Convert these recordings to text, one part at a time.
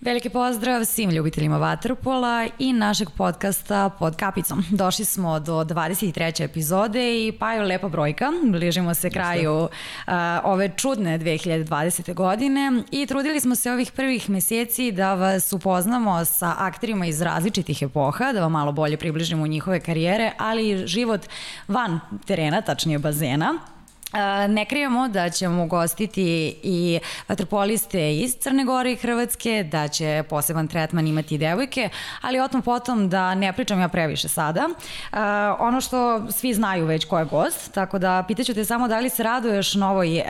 Veliki pozdrav svim ljubiteljima Waterpola i našeg podcasta pod kapicom. Došli smo do 23. epizode i pa je lepa brojka. Bližimo se kraju uh, ove čudne 2020. godine i trudili smo se ovih prvih meseci da vas upoznamo sa akterima iz različitih epoha, da vam malo bolje približimo njihove karijere, ali i život van terena, tačnije bazena. Ne krijemo da ćemo gostiti i vaterpoliste iz Crne Gore i Hrvatske, da će poseban tretman imati i devojke, ali o tom potom da ne pričam ja previše sada. Ono što svi znaju već ko je gost, tako da pitaću te samo da li se raduješ novoj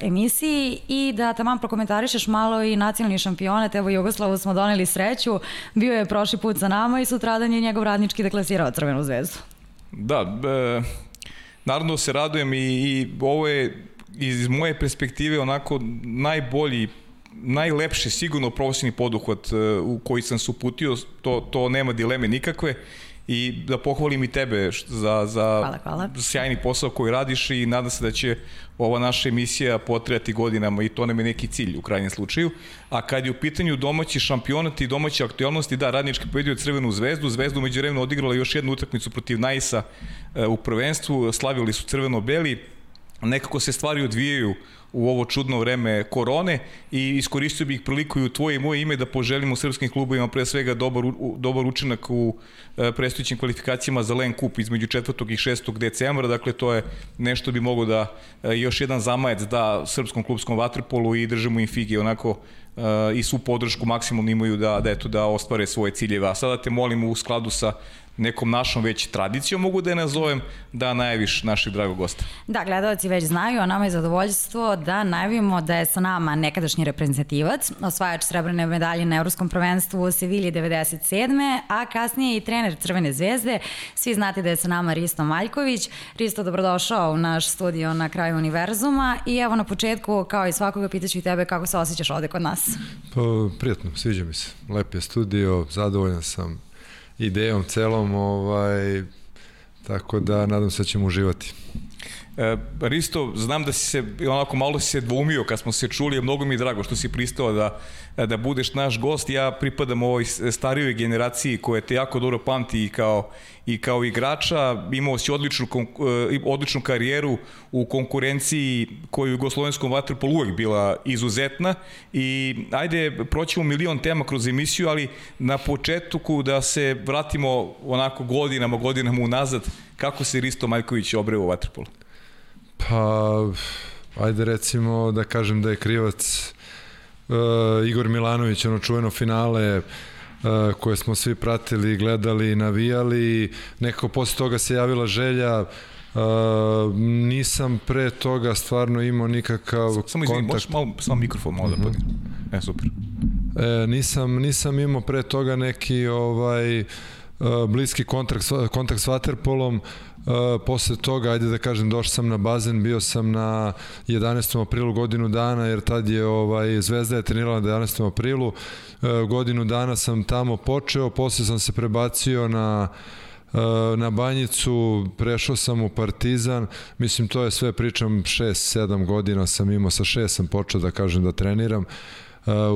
emisiji i da taman prokomentarišeš malo i nacionalni šampionet. Evo Jugoslavu smo doneli sreću, bio je prošli put za nama i sutradan je njegov radnički deklasirao Crvenu zvezdu. Da, e, naravno da se radujem i, i ovo je iz moje perspektive onako najbolji najlepši sigurno profesionalni poduhvat e, u koji sam se uputio, to, to nema dileme nikakve i da pohvalim i tebe za, za hvala, hvala. sjajni posao koji radiš i nadam se da će ova naša emisija potrebati godinama i to nam je neki cilj u krajnjem slučaju. A kad je u pitanju domaći šampionat i domaće aktualnosti, da, Radnički pojedio Crvenu zvezdu, Zvezdu među odigrala još jednu utakmicu protiv Najsa e, u prvenstvu, slavili su crveno-beli, nekako se stvari odvijaju u ovo čudno vreme korone i iskoristio bih priliku i u tvoje i moje ime da poželimo srpskim klubovima pre svega dobar, dobar učinak u e, prestojićim kvalifikacijama za Len Kup između 4. i 6. decembra, dakle to je nešto bi mogo da e, još jedan zamajec da srpskom klubskom vaterpolu i držimo im fige onako e, i svu podršku maksimalno imaju da, da, eto, da ostvare svoje ciljeve. A sada te molim u skladu sa nekom našom već tradicijom mogu da je nazovem, da najaviš našeg dragog gosta. Da, gledalci već znaju, a nama je zadovoljstvo da najavimo da je sa nama nekadašnji reprezentativac, osvajač srebrne medalje na Evropskom prvenstvu u Sevilji 97. a kasnije i trener Crvene zvezde. Svi znate da je sa nama Risto Maljković. Risto, dobrodošao u naš studio na kraju univerzuma i evo na početku, kao i svakoga, pitaću i tebe kako se osjećaš ovde kod nas. Pa, prijatno, sviđa mi se. Lep je studio, zadovoljan sam idejom celom, ovaj, tako da nadam se da ćemo uživati. E, Risto, znam da si se onako malo si se dvoumio kad smo se čuli, mnogo mi je drago što si pristao da, da budeš naš gost. Ja pripadam ovoj starijoj generaciji koja te jako dobro pamti i kao, i kao igrača. Imao si odličnu, e, odličnu karijeru u konkurenciji koja je u jugoslovenskom vaterpolu uvek bila izuzetna i ajde, proćemo milion tema kroz emisiju, ali na početku da se vratimo onako godinama, godinama unazad, kako se Risto Maljković obreo u vaterpolu? Pa, ajde recimo da kažem da je krivac uh, Igor Milanović, ono čuveno finale uh, koje smo svi pratili, gledali, navijali. Nekako posle toga se javila želja Uh, nisam pre toga stvarno imao nikakav Samo izvini, možeš malo, samo mikrofon malo da podim. E, super. E, nisam, nisam imao pre toga neki ovaj uh, bliski kontakt, kontakt s Waterpolom, Uh, posle toga, ajde da kažem, došao sam na bazen, bio sam na 11. aprilu godinu dana, jer tad je ovaj, Zvezda je trenirala na 11. aprilu. Uh, godinu dana sam tamo počeo, posle sam se prebacio na na Banjicu, prešao sam u Partizan, mislim to je sve pričam 6-7 godina sam imao, sa 6 sam počeo da kažem da treniram,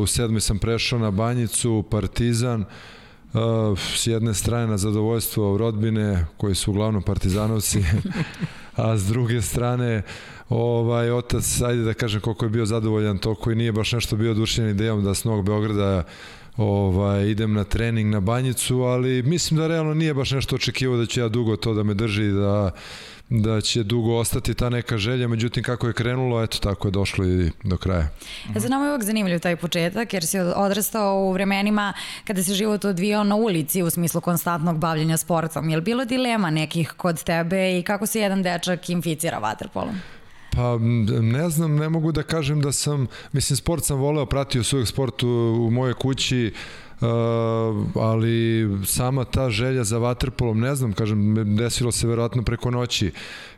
u sedmi sam prešao na Banjicu, Partizan, s jedne strane na zadovoljstvo rodbine koji su uglavnom partizanovci a s druge strane ovaj otac ajde da kažem koliko je bio zadovoljan to koji nije baš nešto bio oduševljen idejom da s Novog Beograda ovaj, idem na trening na banjicu, ali mislim da realno nije baš nešto očekivao da će ja dugo to da me drži, da da će dugo ostati ta neka želja, međutim kako je krenulo, eto tako je došlo i do kraja. E, za nama je uvek zanimljiv taj početak, jer si odrastao u vremenima kada se život odvijao na ulici u smislu konstantnog bavljenja sportom. Je li bilo dilema nekih kod tebe i kako se jedan dečak inficira vaterpolom? Pa ne znam, ne mogu da kažem da sam, mislim sport sam voleo, pratio svoj sport u, u mojoj kući, Uh, ali sama ta želja za vaterpolom, ne znam, kažem, desilo se verovatno preko noći,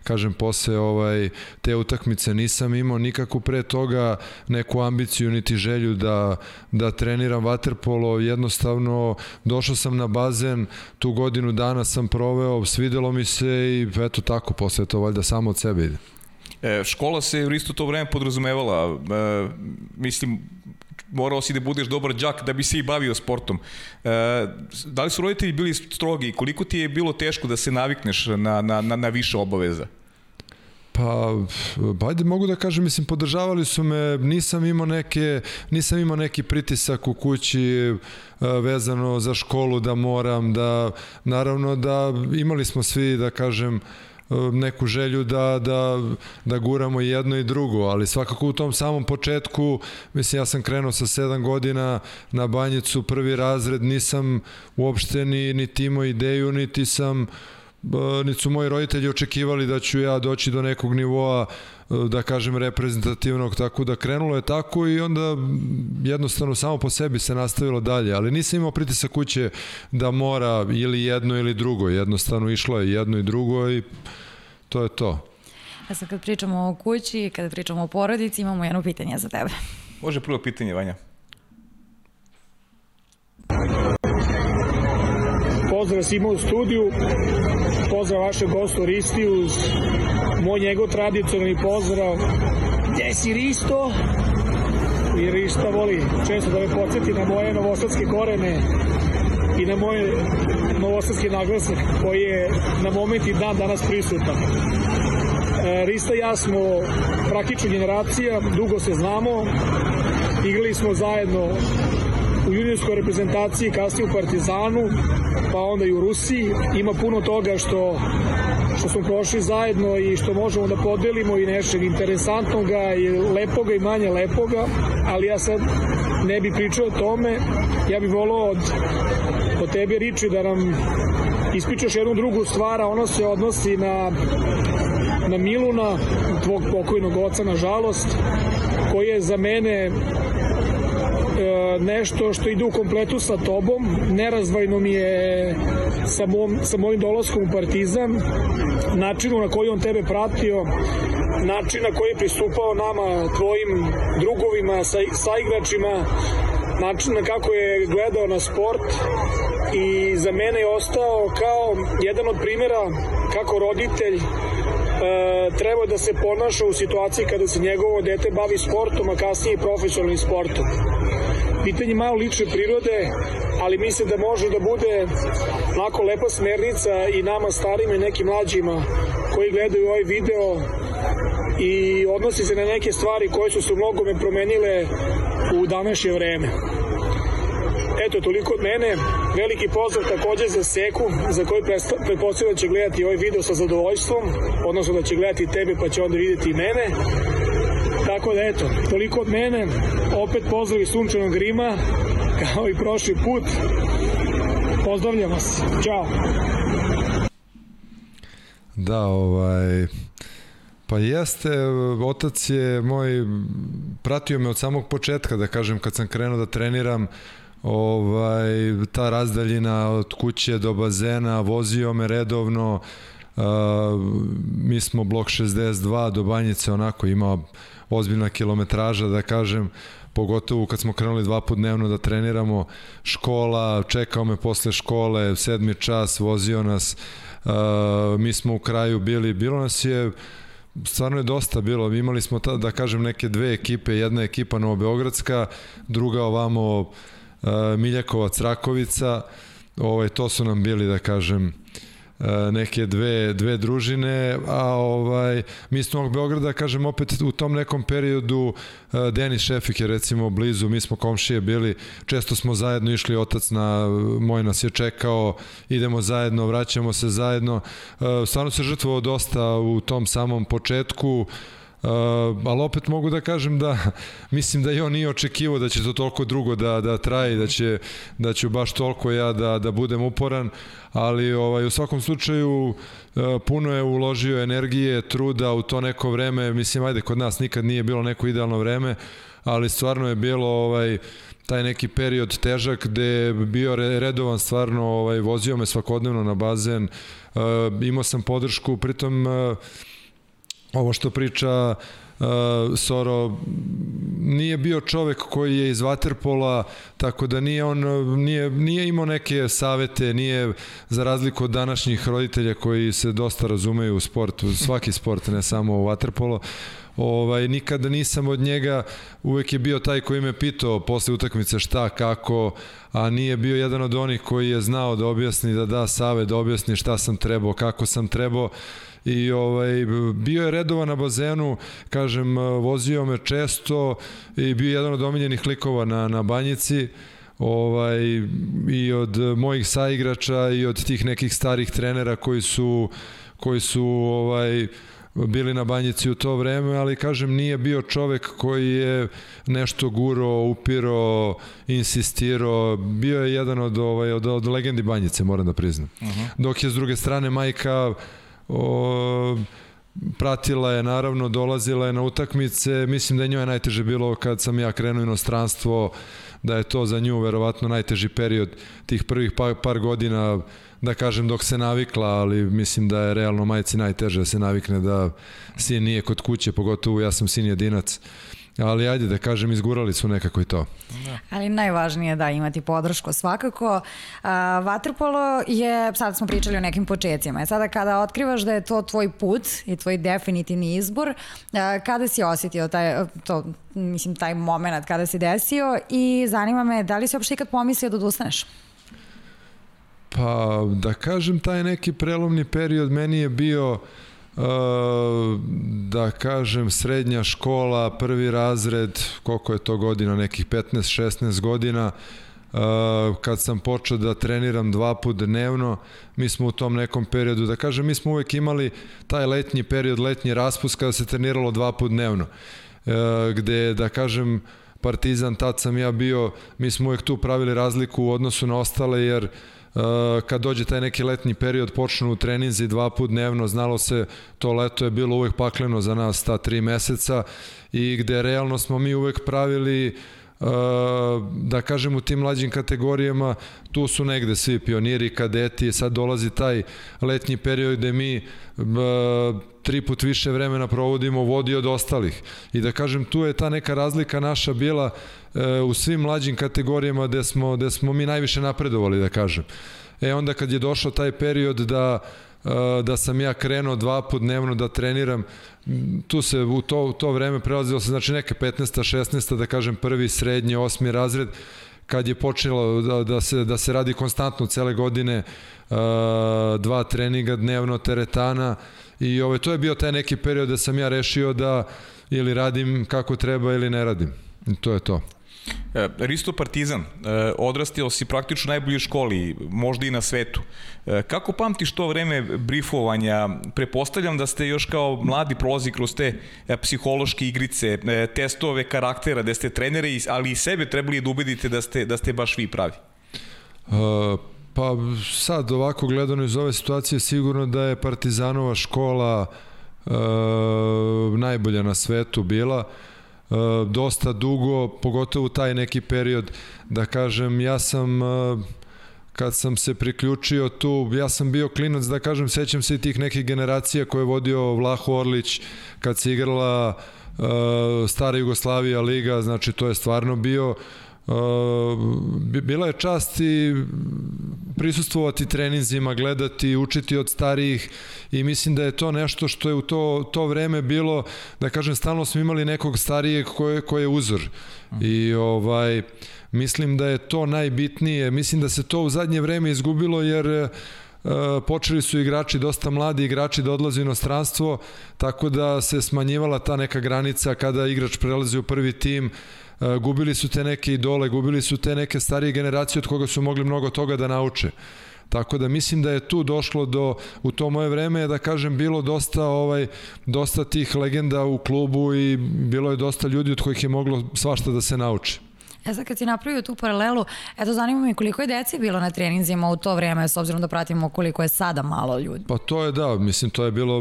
kažem, posle ovaj, te utakmice nisam imao nikako pre toga neku ambiciju niti želju da, da treniram vaterpolo, jednostavno došao sam na bazen, tu godinu dana sam proveo, svidelo mi se i eto tako, posle to valjda samo od sebe ide. E, škola se isto to vreme podrazumevala, e, mislim, morao si da budeš dobar đak da bi se i bavio sportom. E, da li su roditelji bili strogi i koliko ti je bilo teško da se navikneš na, na, na, na više obaveza? Pa, bajde mogu da kažem, mislim, podržavali su me, nisam imao neke, nisam imao neki pritisak u kući e, vezano za školu da moram, da, naravno da imali smo svi, da kažem, e, neku želju da, da, da guramo jedno i drugo, ali svakako u tom samom početku, mislim ja sam krenuo sa 7 godina na banjicu, prvi razred, nisam uopšte ni, ni imao ideju, niti sam uh, niti su moji roditelji očekivali da ću ja doći do nekog nivoa e, da kažem reprezentativnog tako da krenulo je tako i onda jednostavno samo po sebi se nastavilo dalje ali nisam imao pritisak kuće da mora ili jedno ili drugo jednostavno išlo je jedno i drugo i to je to A sad kad pričamo o kući, kada pričamo o porodici, imamo jedno pitanje za tebe. Može prvo pitanje, Vanja. Pozdrav svima u studiju, pozdrav vašem gostu Risti uz moj njegov tradicionalni pozdrav. Gde si Risto? I Rista voli često da me podsjeti na moje novosadske korene i na moj novosadski naglasak koji je na moment i dan danas prisutan. E, Rista i ja smo praktično generacija, dugo se znamo, igrali smo zajedno u juniorskoj reprezentaciji, kasnije u Partizanu, pa onda i u Rusiji. Ima puno toga što što smo prošli zajedno i što možemo da podelimo i nešeg interesantnoga i lepoga i manje lepoga, ali ja sad ne bi pričao o tome. Ja bih volao od, od tebe, Riči, da nam ispričaš jednu drugu stvar, a ono se odnosi na, na Miluna, tvog pokojnog oca, nažalost, koji je za mene nešto što ide u kompletu sa tobom. Nerazdvojno mi je sa, mom, sa mojim dolaskom u Partizan, načinu na koji on tebe pratio, način na koji je pristupao nama, tvojim drugovima, sa, sa igračima, način na kako je gledao na sport i za mene je ostao kao jedan od primjera kako roditelj e, treba da se ponaša u situaciji kada se njegovo dete bavi sportom, a kasnije profesionalnim sportom pitanje malo lične prirode, ali mislim da može da bude onako lepa smernica i nama starim i nekim mlađima koji gledaju ovaj video i odnosi se na neke stvari koje su se mnogo me promenile u današnje vreme. Eto, toliko od mene. Veliki pozdrav takođe za Seku, za koji pretpostavljam da će gledati ovaj video sa zadovoljstvom, odnosno da će gledati tebe pa će onda videti i mene. Tako da eto, toliko od mene, opet pozdrav iz sunčanog Rima, kao i prošli put. Pozdravljam vas. Ćao. Da, ovaj, Pa jeste, otac je moj, pratio me od samog početka, da kažem, kad sam krenuo da treniram, ovaj, ta razdaljina od kuće do bazena, vozio me redovno, uh, mi smo blok 62 do Banjice, onako ima ozbiljna kilometraža, da kažem, pogotovo kad smo krenuli dva put dnevno da treniramo, škola, čekao me posle škole, sedmi čas, vozio nas, uh, mi smo u kraju bili, bilo nas je, stvarno je dosta bilo, imali smo, ta, da kažem, neke dve ekipe, jedna ekipa Novobeogradska, druga ovamo uh, Miljakovac, Rakovica, ovaj, to su nam bili, da kažem, E, neke dve, dve družine, a ovaj, mi smo ovog Beograda, kažem opet u tom nekom periodu e, Denis Šefik je recimo blizu, mi smo komšije bili, često smo zajedno išli, otac na, moj nas je čekao, idemo zajedno, vraćamo se zajedno, e, stvarno se žrtvovao dosta u tom samom početku, Uh, ali opet mogu da kažem da mislim da i on nije očekivao da će to toliko drugo da, da traje da će, da ću baš toliko ja da, da budem uporan, ali ovaj, u svakom slučaju uh, puno je uložio energije, truda u to neko vreme, mislim ajde kod nas nikad nije bilo neko idealno vreme, ali stvarno je bilo ovaj taj neki period težak gde je bio redovan stvarno ovaj vozio me svakodnevno na bazen. Uh, imao sam podršku pritom uh, ovo što priča uh, Soro nije bio čovek koji je iz Waterpola, tako da nije on nije, nije imao neke savete, nije za razliku od današnjih roditelja koji se dosta razumeju u sport, u svaki sport, ne samo u Waterpolo, Ovaj, nikada nisam od njega, uvek je bio taj koji me pitao posle utakmice šta, kako, a nije bio jedan od onih koji je znao da objasni, da da save, da objasni šta sam trebao, kako sam trebao i ovaj bio je redovan na bazenu, kažem vozio me često i bio jedan od omiljenih likova na na banjici ovaj i od mojih saigrača i od tih nekih starih trenera koji su koji su ovaj bili na banjici u to vreme, ali kažem nije bio čovek koji je nešto guro, upiro, insistirao, bio je jedan od ovaj od, od legendi banjice, moram da priznam. Uh -huh. Dok je s druge strane majka o, pratila je naravno, dolazila je na utakmice, mislim da je njoj najteže bilo kad sam ja krenuo inostranstvo, da je to za nju verovatno najteži period tih prvih par, par godina da kažem dok se navikla, ali mislim da je realno majci najteže da se navikne da sin nije kod kuće, pogotovo ja sam sin jedinac. Ali ajde da kažem, izgurali su nekako i to. Da. Ali najvažnije je da imati podršku svakako. A, Vaterpolo je, sad smo pričali o nekim početcima, sada kada otkrivaš da je to tvoj put i tvoj definitivni izbor, a, kada si osetio taj, to, mislim, taj moment kada si desio i zanima me da li si uopšte ikad pomislio da odustaneš? Pa, da kažem, taj neki prelomni period meni je bio Uh, da kažem srednja škola, prvi razred, koliko je to godina, nekih 15-16 godina, kad sam počeo da treniram dva put dnevno, mi smo u tom nekom periodu, da kažem, mi smo uvek imali taj letnji period, letnji raspust kada se treniralo dva put dnevno, uh, gde, da kažem, Partizan, tad sam ja bio, mi smo uvek tu pravili razliku u odnosu na ostale, jer uh, kad dođe taj neki letnji period, počnu treninzi dva put dnevno, znalo se, to leto je bilo uvek pakleno za nas, ta tri meseca, i gde realno smo mi uvek pravili da kažem u tim mlađim kategorijama tu su negde svi pioniri, kadeti sad dolazi taj letnji period gde mi tri put više vremena provodimo vodi od ostalih i da kažem tu je ta neka razlika naša bila e, u svim mlađim kategorijama gde smo, gde smo mi najviše napredovali da kažem e onda kad je došao taj period da da sam ja krenuo dva put dnevno da treniram tu se u to, u to vreme prelazilo se znači neke 15. 16. da kažem prvi, srednji, osmi razred kad je počelo da, da, se, da se radi konstantno cele godine dva treninga dnevno teretana i ovaj, to je bio taj neki period da sam ja rešio da ili radim kako treba ili ne radim i to je to E, Risto Partizan, e, odrastio si praktično u najboljoj školi, možda i na svetu. E, kako pamtiš to vreme brifovanja? Prepostavljam da ste još kao mladi prolazi kroz te psihološke igrice, testove karaktera, da ste trenere, ali i sebe trebali da ubedite da ste, da ste baš vi pravi. Uh, pa sad ovako gledano iz ove situacije sigurno da je Partizanova škola uh, najbolja na svetu bila. E, dosta dugo, pogotovo taj neki period, da kažem, ja sam e, kad sam se priključio tu, ja sam bio klinac, da kažem, sećam se i tih nekih generacija koje je vodio Vlaho Orlić, kad se igrala uh, stara Jugoslavija liga, znači to je stvarno bio bila je čast i prisustvovati treninzima, gledati, učiti od starijih i mislim da je to nešto što je u to, to vreme bilo, da kažem, stalno smo imali nekog starijeg koje, koje je uzor. I ovaj, mislim da je to najbitnije. Mislim da se to u zadnje vreme izgubilo jer počeli su igrači, dosta mladi igrači da odlaze u inostranstvo, tako da se smanjivala ta neka granica kada igrač prelazi u prvi tim, E, gubili su te neke idole, gubili su te neke starije generacije od koga su mogli mnogo toga da nauče. Tako da mislim da je tu došlo do u to moje vreme da kažem bilo dosta ovaj dosta tih legenda u klubu i bilo je dosta ljudi od kojih je moglo svašta da se nauči. E sad kad si napravio tu paralelu, eto zanima me koliko je deci bilo na treninzima u to vreme, s obzirom da pratimo koliko je sada malo ljudi. Pa to je da, mislim to je bilo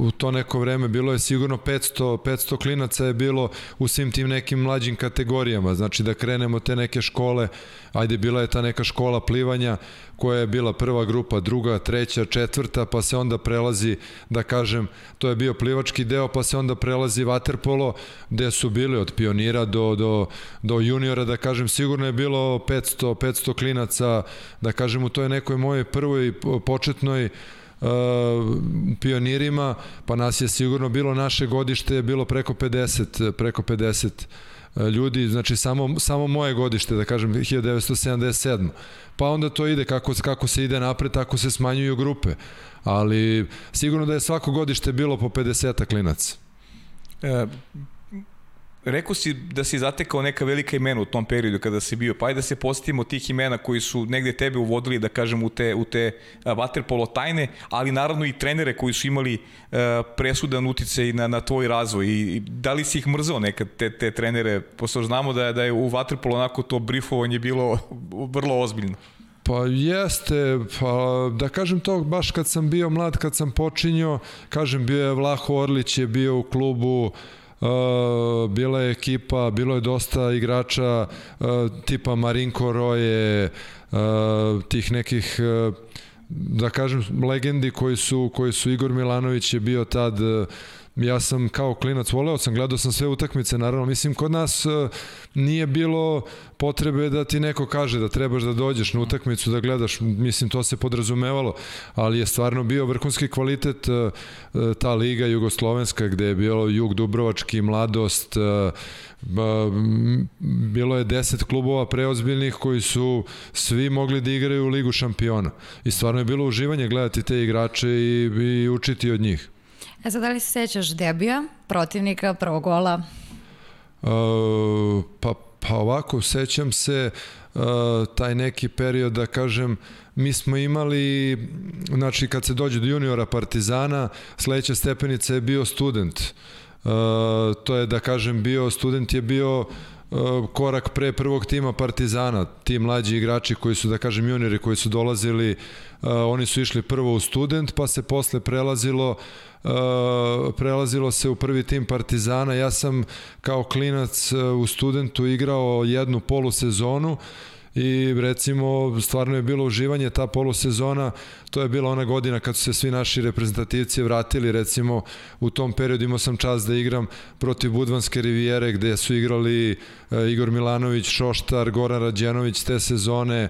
u to neko vreme, bilo je sigurno 500, 500 klinaca je bilo u svim tim nekim mlađim kategorijama, znači da krenemo te neke škole, ajde bila je ta neka škola plivanja koja je bila prva grupa, druga, treća, četvrta, pa se onda prelazi, da kažem, to je bio plivački deo, pa se onda prelazi vaterpolo, gde su bili od pionira do, do, do juniora, da kažem, sigurno je bilo 500, 500 klinaca, da kažem, u toj nekoj mojoj prvoj početnoj pionirima, pa nas je sigurno bilo naše godište, je bilo preko 50, preko 50 ljudi, znači samo, samo moje godište, da kažem 1977. Pa onda to ide kako, kako se ide napred, tako se smanjuju grupe. Ali sigurno da je svako godište bilo po 50 klinaca. E, Rekao si da si zatekao neka velika imena u tom periodu kada si bio, pa ajde da se posetimo tih imena koji su negde tebe uvodili, da kažem, u te, u te vaterpolo tajne, ali naravno i trenere koji su imali uh, presudan uticaj na, na tvoj razvoj i, i da li si ih mrzao nekad te, te trenere, pošto znamo da je, da je u vaterpolo onako to brifovanje bilo vrlo ozbiljno. Pa jeste, pa da kažem to baš kad sam bio mlad, kad sam počinio, kažem bio je Vlaho Orlić je bio u klubu, Uh, bila je ekipa, bilo je dosta igrača uh, tipa Marinko Roje, uh, tih nekih da kažem legendi koji su koji su Igor Milanović je bio tad ja sam kao klinac voleo sam, gledao sam sve utakmice, naravno, mislim, kod nas uh, nije bilo potrebe da ti neko kaže da trebaš da dođeš na utakmicu da gledaš, mislim, to se podrazumevalo, ali je stvarno bio vrhunski kvalitet uh, ta liga jugoslovenska gde je bilo Jug Dubrovački, Mladost, bilo je 10 klubova preozbiljnih koji su svi mogli da igraju u ligu šampiona. I stvarno je bilo uživanje gledati te igrače i, i učiti od njih. E sad, da li se sećaš debija, protivnika, prvog gola? Uh, pa, pa ovako, sećam se uh, taj neki period, da kažem, mi smo imali, znači kad se dođe do juniora Partizana, sledeća stepenica je bio student. Uh, to je, da kažem, bio, student je bio korak pre prvog tima Partizana, ti mlađi igrači koji su, da kažem, juniori koji su dolazili, uh, oni su išli prvo u student, pa se posle prelazilo Uh, prelazilo se u prvi tim Partizana. Ja sam kao klinac u studentu igrao jednu polusezonu i recimo stvarno je bilo uživanje ta polusezona, to je bila ona godina kad su se svi naši reprezentativci vratili, recimo u tom periodu imao sam čast da igram protiv Budvanske rivijere gde su igrali Igor Milanović, Šoštar, Goran Rađenović te sezone, e,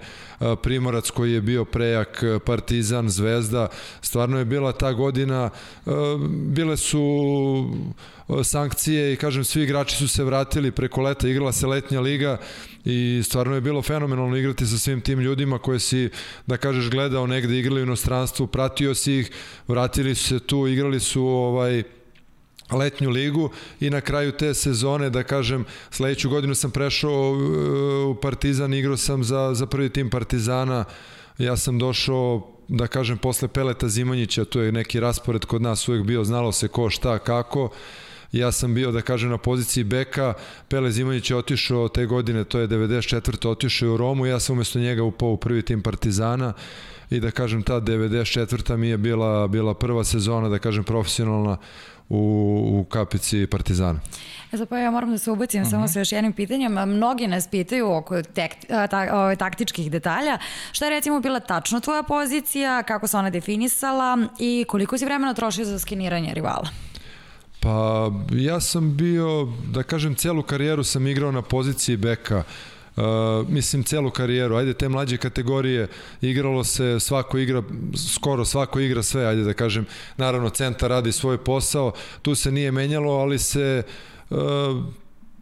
Primorac koji je bio prejak, e, Partizan, Zvezda, stvarno je bila ta godina, bile su sankcije i kažem svi igrači su se vratili preko leta, igrala se letnja liga i stvarno je bilo fenomenalno igrati sa svim tim ljudima koje si, da kažeš, gledao negde, igrali u inostranstvu, pratio si ih, vratili su se tu, igrali su ovaj letnju ligu i na kraju te sezone, da kažem, sledeću godinu sam prešao u Partizan, igrao sam za, za prvi tim Partizana, ja sam došao da kažem posle Peleta Zimanjića, to je neki raspored kod nas uvek bio, znalo se ko šta kako ja sam bio, da kažem, na poziciji beka, Pele Zimonjić je otišao te godine, to je 94. otišao u Romu, ja sam umesto njega upao u prvi tim Partizana i da kažem ta 94. mi je bila, bila prva sezona, da kažem, profesionalna u, u kapici Partizana. E sad pa ja moram da se ubacim uh -huh. samo mhm. sa još jednim pitanjem. Mnogi nas pitaju oko tek, ta, ove, taktičkih detalja. Šta je recimo bila tačno tvoja pozicija, kako se ona definisala i koliko si vremena trošio za skeniranje rivala? Pa ja sam bio, da kažem, celu karijeru sam igrao na poziciji beka. Uh, mislim celu karijeru, ajde te mlađe kategorije igralo se, svako igra skoro svako igra sve, ajde da kažem naravno centar radi svoj posao tu se nije menjalo, ali se uh,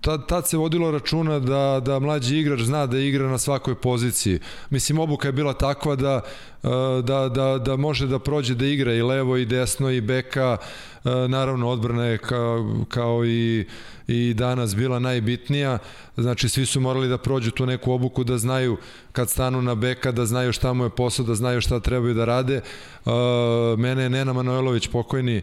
tad, tad se vodilo računa da, da mlađi igrač zna da igra na svakoj poziciji. Mislim, obuka je bila takva da, da, da, da može da prođe da igra i levo i desno i beka, naravno odbrana je kao, kao i, i danas bila najbitnija, znači svi su morali da prođu tu neku obuku da znaju kad stanu na beka, da znaju šta mu je posao, da znaju šta trebaju da rade. Mene je Nena Manojlović pokojni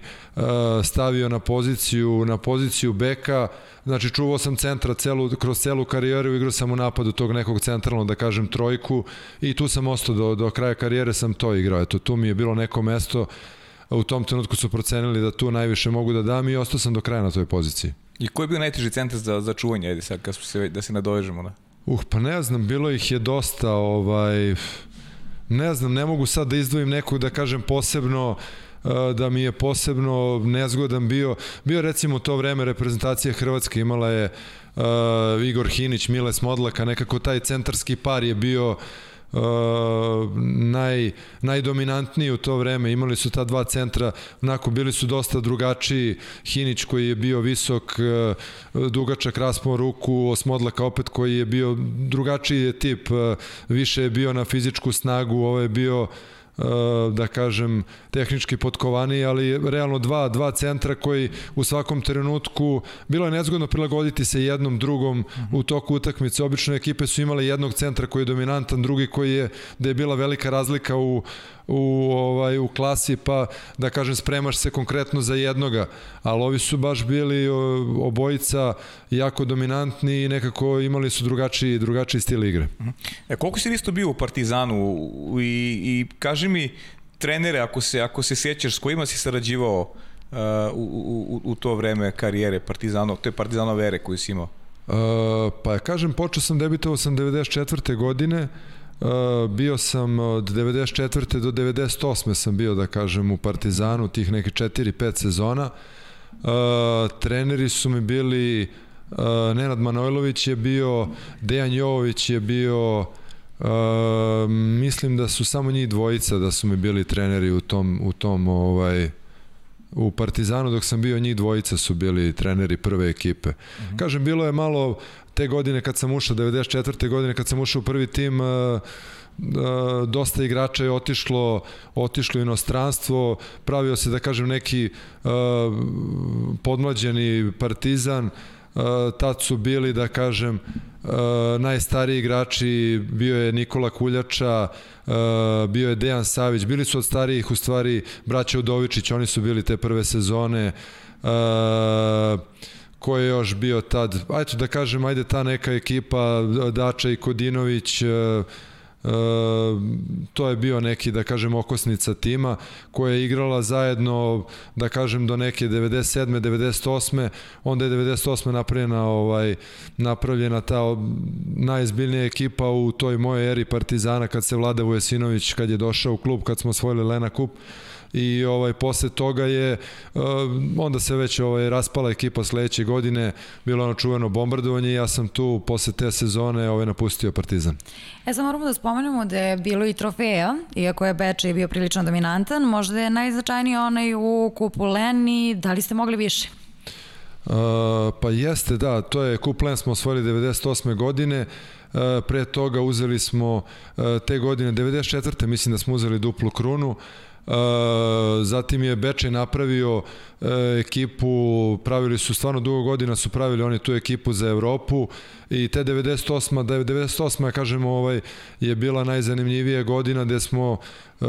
stavio na poziciju, na poziciju beka, Znači, čuvao sam centra celu, kroz celu karijeru, igrao sam u napadu tog nekog centralnog, da kažem, trojku i tu sam ostao do, do kraja karijere sam to igrao. Eto, tu mi je bilo neko mesto, u tom trenutku su procenili da tu najviše mogu da dam i ostao sam do kraja na toj poziciji. I koji je bio najteži centar za, za čuvanje, ajde sad, kad se, da se nadovežemo na... Uh, pa ne znam, bilo ih je dosta, ovaj, ne znam, ne mogu sad da izdvojim nekog da kažem posebno, da mi je posebno nezgodan bio. Bio recimo to vreme reprezentacija Hrvatske imala je uh, Igor Hinić, Mile Smodlaka, nekako taj centarski par je bio uh, naj, najdominantniji u to vreme. Imali su ta dva centra, onako bili su dosta drugačiji. Hinić koji je bio visok, uh, dugačak raspon ruku, Osmodlaka opet koji je bio drugačiji je tip, uh, više je bio na fizičku snagu, ovo je bio Eh, da kažem, tehnički potkovani, ali realno dva, dva centra koji u svakom trenutku bilo je nezgodno prilagoditi se jednom drugom u toku utakmice. Obično ekipe su imale jednog centra koji je dominantan, drugi koji je, da je bila velika razlika u, u, ovaj, u klasi, pa da kažem spremaš se konkretno za jednoga, ali ovi su baš bili obojica jako dominantni i nekako imali su drugačiji, drugačiji stil igre. E, koliko si isto bio u Partizanu i, i kaži mi trenere, ako se, ako se sjećaš, s kojima si sarađivao uh, u, u, u to vreme karijere Partizanov, to je Partizanov ere koju si imao? Uh, pa kažem, počeo sam, debitovao sam 94. godine, Uh, bio sam od 94. do 98. sam bio, da kažem, u Partizanu, tih neke 4-5 sezona. Uh, treneri su mi bili, uh, Nenad Manojlović je bio, Dejan Jovović je bio, Uh, mislim da su samo njih dvojica da su mi bili treneri u tom, u tom ovaj, u Partizanu dok sam bio njih dvojica su bili treneri prve ekipe. Uh mhm. -huh. Kažem, bilo je malo te godine kad sam ušao, 94. godine kad sam ušao u prvi tim, uh, dosta igrača je otišlo otišlo u inostranstvo, pravio se da kažem neki uh, podmlađeni partizan, tad su bili da kažem najstariji igrači, bio je Nikola Kuljača, bio je Dejan Savić, bili su od starijih u stvari braća Udovičić, oni su bili te prve sezone. Uh, ko je još bio tad, ajde da kažem, ajde ta neka ekipa, Dača i Kodinović, uh, E, to je bio neki, da kažem, okosnica tima koja je igrala zajedno, da kažem, do neke 97. 98. Onda je 98. napravljena, ovaj, napravljena ta najizbiljnija ekipa u toj mojoj eri Partizana kad se Vlada Vujesinović, kad je došao u klub, kad smo osvojili Lena Kup, i ovaj posle toga je uh, onda se već ovaj raspala ekipa sledeće godine bilo ono čuveno bombardovanje i ja sam tu posle te sezone ovaj napustio Partizan. E sad moramo da spomenemo da je bilo i trofeja, iako je Bečej bio prilično dominantan, možda je najznačajniji onaj u kupu Leni, da li ste mogli više? Uh, pa jeste, da, to je kup Len smo osvojili 98. godine, Uh, pre toga uzeli smo uh, te godine 94. mislim da smo uzeli duplu krunu zatim je Bečej napravio e, ekipu, pravili su stvarno dugo godina su pravili oni tu ekipu za Evropu i te 98. da 98. kažemo ovaj je bila najzanimljivija godina gde smo e,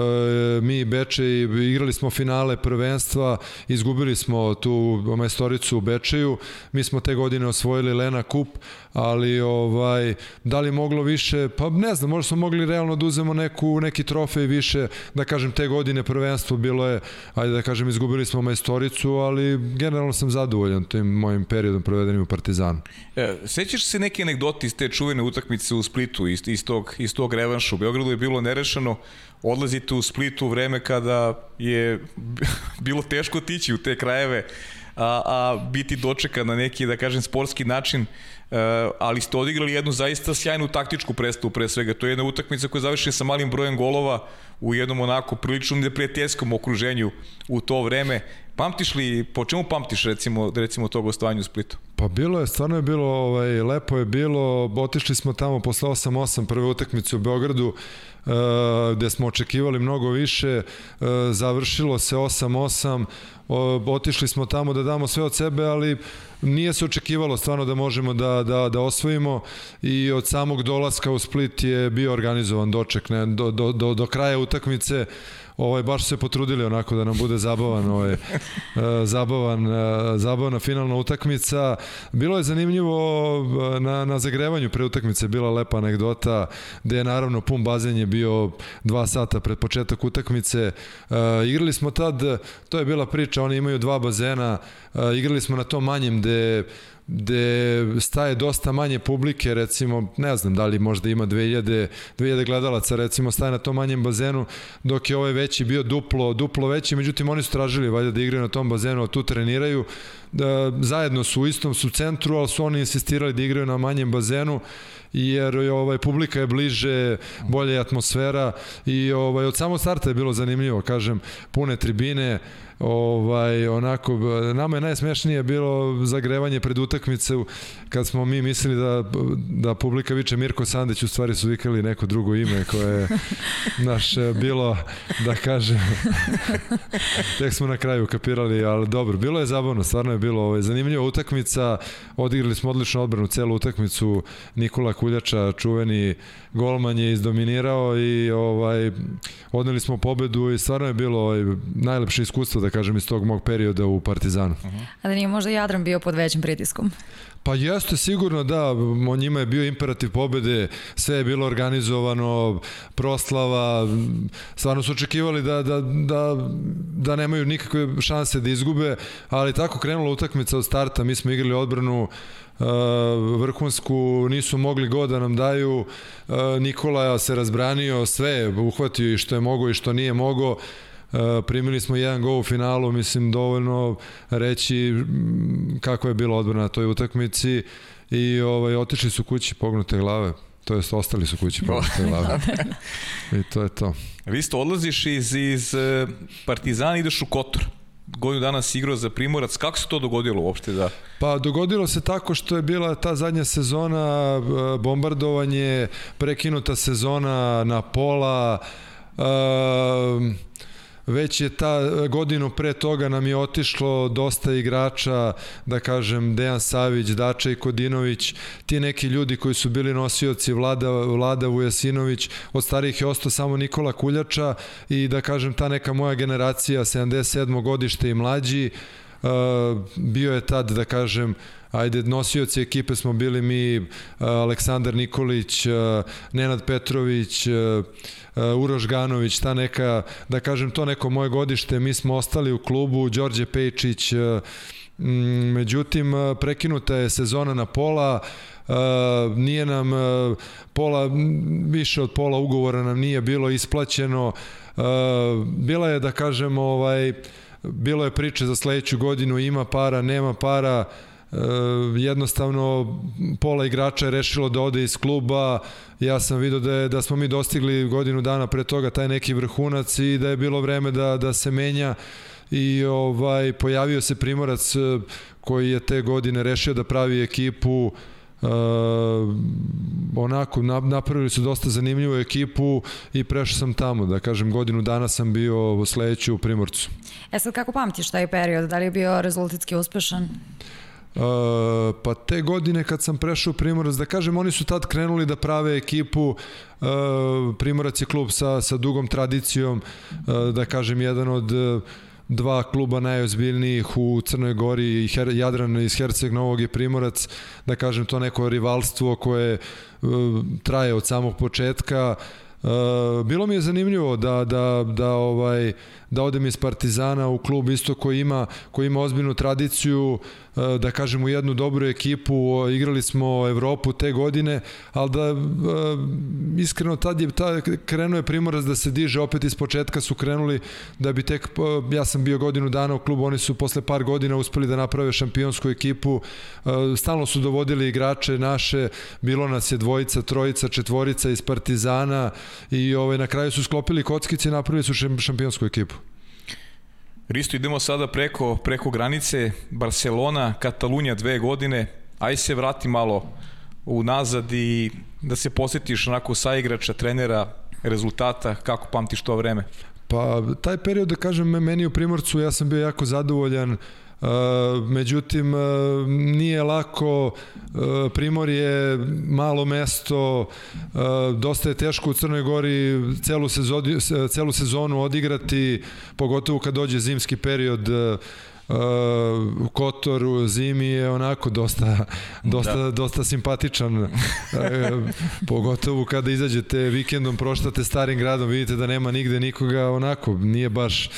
mi i Bečej igrali smo finale prvenstva, izgubili smo tu majstoricu u Bečeju. Mi smo te godine osvojili Lena Kup, ali ovaj da li moglo više, pa ne znam, možda smo mogli realno da uzemo neku neki trofej više, da kažem te godine prvenstvo bilo je, ajde da kažem izgubili smo majstoricu, ali generalno sam zadovoljan tim mojim periodom provedenim u Partizanu. E, sećaš se neke anegdote iz te čuvene utakmice u Splitu, iz, iz, tog, iz tog revanša? U Beogradu je bilo nerešeno, odlazite u Splitu u vreme kada je bilo teško tići u te krajeve, a, a biti dočekan na neki, da kažem, sportski način, Uh, ali ste odigrali jednu zaista sjajnu taktičku predstavu pre svega. To je jedna utakmica koja završi sa malim brojem golova u jednom onako prilično neprijateljskom okruženju u to vreme. Pamtiš li, po čemu pamtiš recimo, recimo to gostovanje u Splitu? Pa bilo je, stvarno je bilo, ovaj, lepo je bilo, otišli smo tamo posle 8-8 prve utakmice u Beogradu, uh, gde smo očekivali mnogo više, uh, završilo se 8-8, otišli smo tamo da damo sve od sebe, ali nije se očekivalo stvarno da možemo da, da, da osvojimo. I od samog dolaska u Split je bio organizovan doček ne, do, do, do, do kraja utakmice ovaj baš se potrudili onako da nam bude zabavan ovaj zabavan zabavna finalna utakmica. Bilo je zanimljivo na na zagrevanju pre utakmice bila lepa anegdota gde je naravno pun bazen je bio 2 sata pred početak utakmice. Igrali smo tad to je bila priča oni imaju dva bazena igrali smo na tom manjem gde gde staje dosta manje publike, recimo, ne znam da li možda ima 2000, 2000 gledalaca, recimo, staje na tom manjem bazenu, dok je ovaj veći bio duplo, duplo veći, međutim oni su tražili valjda da igraju na tom bazenu, a tu treniraju, da, zajedno su u istom su centru, ali su oni insistirali da igraju na manjem bazenu jer ovaj publika je bliže, bolje je atmosfera i ovaj od samog starta je bilo zanimljivo, kažem, pune tribine, ovaj, onako, nama je najsmešnije bilo zagrevanje pred utakmicu kad smo mi mislili da, da publika viče Mirko Sandeć, u stvari su vikali neko drugo ime koje je naš bilo, da kažem, tek smo na kraju kapirali, ali dobro, bilo je zabavno, stvarno je bilo ovaj, zanimljiva utakmica, odigrali smo odličnu odbranu celu utakmicu, Nikola Kuljača, čuveni golman je izdominirao i ovaj odneli smo pobedu i stvarno je bilo ovaj, najlepše iskustvo da kažem iz tog mog perioda u Partizanu. Uh -huh. A da nije možda Jadran bio pod većim pritiskom? Pa jeste sigurno da, o njima je bio imperativ pobede, sve je bilo organizovano, proslava, stvarno su očekivali da, da, da, da nemaju nikakve šanse da izgube, ali tako krenula utakmica od starta, mi smo igrali odbranu uh, vrhunsku, nisu mogli god da nam daju, uh, Nikola se razbranio, sve uhvatio i što je mogo i što nije mogo, primili smo jedan gol u finalu, mislim dovoljno reći kako je bila odbrana na toj utakmici i ovaj, otišli su kući pognute glave to jest ostali su kući pognute glave. I to je to. Vi ste odlaziš iz, iz eh, Partizana i ideš u Kotor godinu dana si igrao za Primorac. Kako se to dogodilo uopšte? Da... Pa dogodilo se tako što je bila ta zadnja sezona, eh, bombardovanje, prekinuta sezona na pola, uh, već je ta godinu pre toga nam je otišlo dosta igrača, da kažem Dejan Savić, Dača i Kodinović, ti neki ljudi koji su bili nosioci Vlada, Vlada Vujasinović, od starih je ostao samo Nikola Kuljača i da kažem ta neka moja generacija 77. godište i mlađi, uh, bio je tad da kažem ajde, nosioci ekipe smo bili mi, uh, Aleksandar Nikolić, Nenad Petrović, Uroš Ganović, ta neka, da kažem, to neko moje godište, mi smo ostali u klubu, Đorđe Pejčić, međutim, prekinuta je sezona na pola, Uh, nije nam uh, pola, više od pola ugovora nam nije bilo isplaćeno. Uh, bila je, da kažemo, ovaj, bilo je priče za sledeću godinu, ima para, nema para, E, jednostavno pola igrača je rešilo da ode iz kluba. Ja sam vidio da, je, da smo mi dostigli godinu dana pre toga taj neki vrhunac i da je bilo vreme da, da se menja. I ovaj pojavio se Primorac e, koji je te godine rešio da pravi ekipu. Uh, onako napravili su dosta zanimljivu ekipu i prešao sam tamo, da kažem godinu dana sam bio u sledeću u Primorcu. E sad kako pamtiš taj period, da li je bio rezultatski uspešan? Uh, pa te godine kad sam prešao Primorac, da kažem, oni su tad krenuli da prave ekipu, uh, Primorac je klub sa, sa dugom tradicijom, uh, da kažem, jedan od dva kluba najozbiljnijih u Crnoj Gori i Her, Jadran iz Herceg Novog je Primorac, da kažem to neko rivalstvo koje traje od samog početka. Bilo mi je zanimljivo da, da, da ovaj da odem iz Partizana u klub isto koji ima koji ima ozbiljnu tradiciju. E, da kažem u jednu dobru ekipu, igrali smo Evropu te godine, ali da e, iskreno tad je ta, krenuo je Primorac da se diže opet iz početka su krenuli da bi tek e, ja sam bio godinu dana u klubu, oni su posle par godina uspeli da naprave šampionsku ekipu. Stalno su dovodili igrače naše, bilo nas je dvojica, trojica, četvorica iz Partizana i ovaj na kraju su sklopili kockice i napravili su šampionsku ekipu. Risto, idemo sada preko, preko granice, Barcelona, Katalunja dve godine, aj se vrati malo unazad i da se posjetiš onako sa igrača, trenera, rezultata, kako pamtiš to vreme? Pa taj period, da kažem, meni u Primorcu, ja sam bio jako zadovoljan, Uh, međutim uh, nije lako uh, Primor je malo mesto dosta je teško u Crnoj Gori celu, sezodi, celu sezonu odigrati pogotovo kad dođe zimski period u Kotoru zimi je onako dosta, dosta, da. dosta simpatičan pogotovo kada izađete vikendom proštate starim gradom vidite da nema nigde nikoga onako nije baš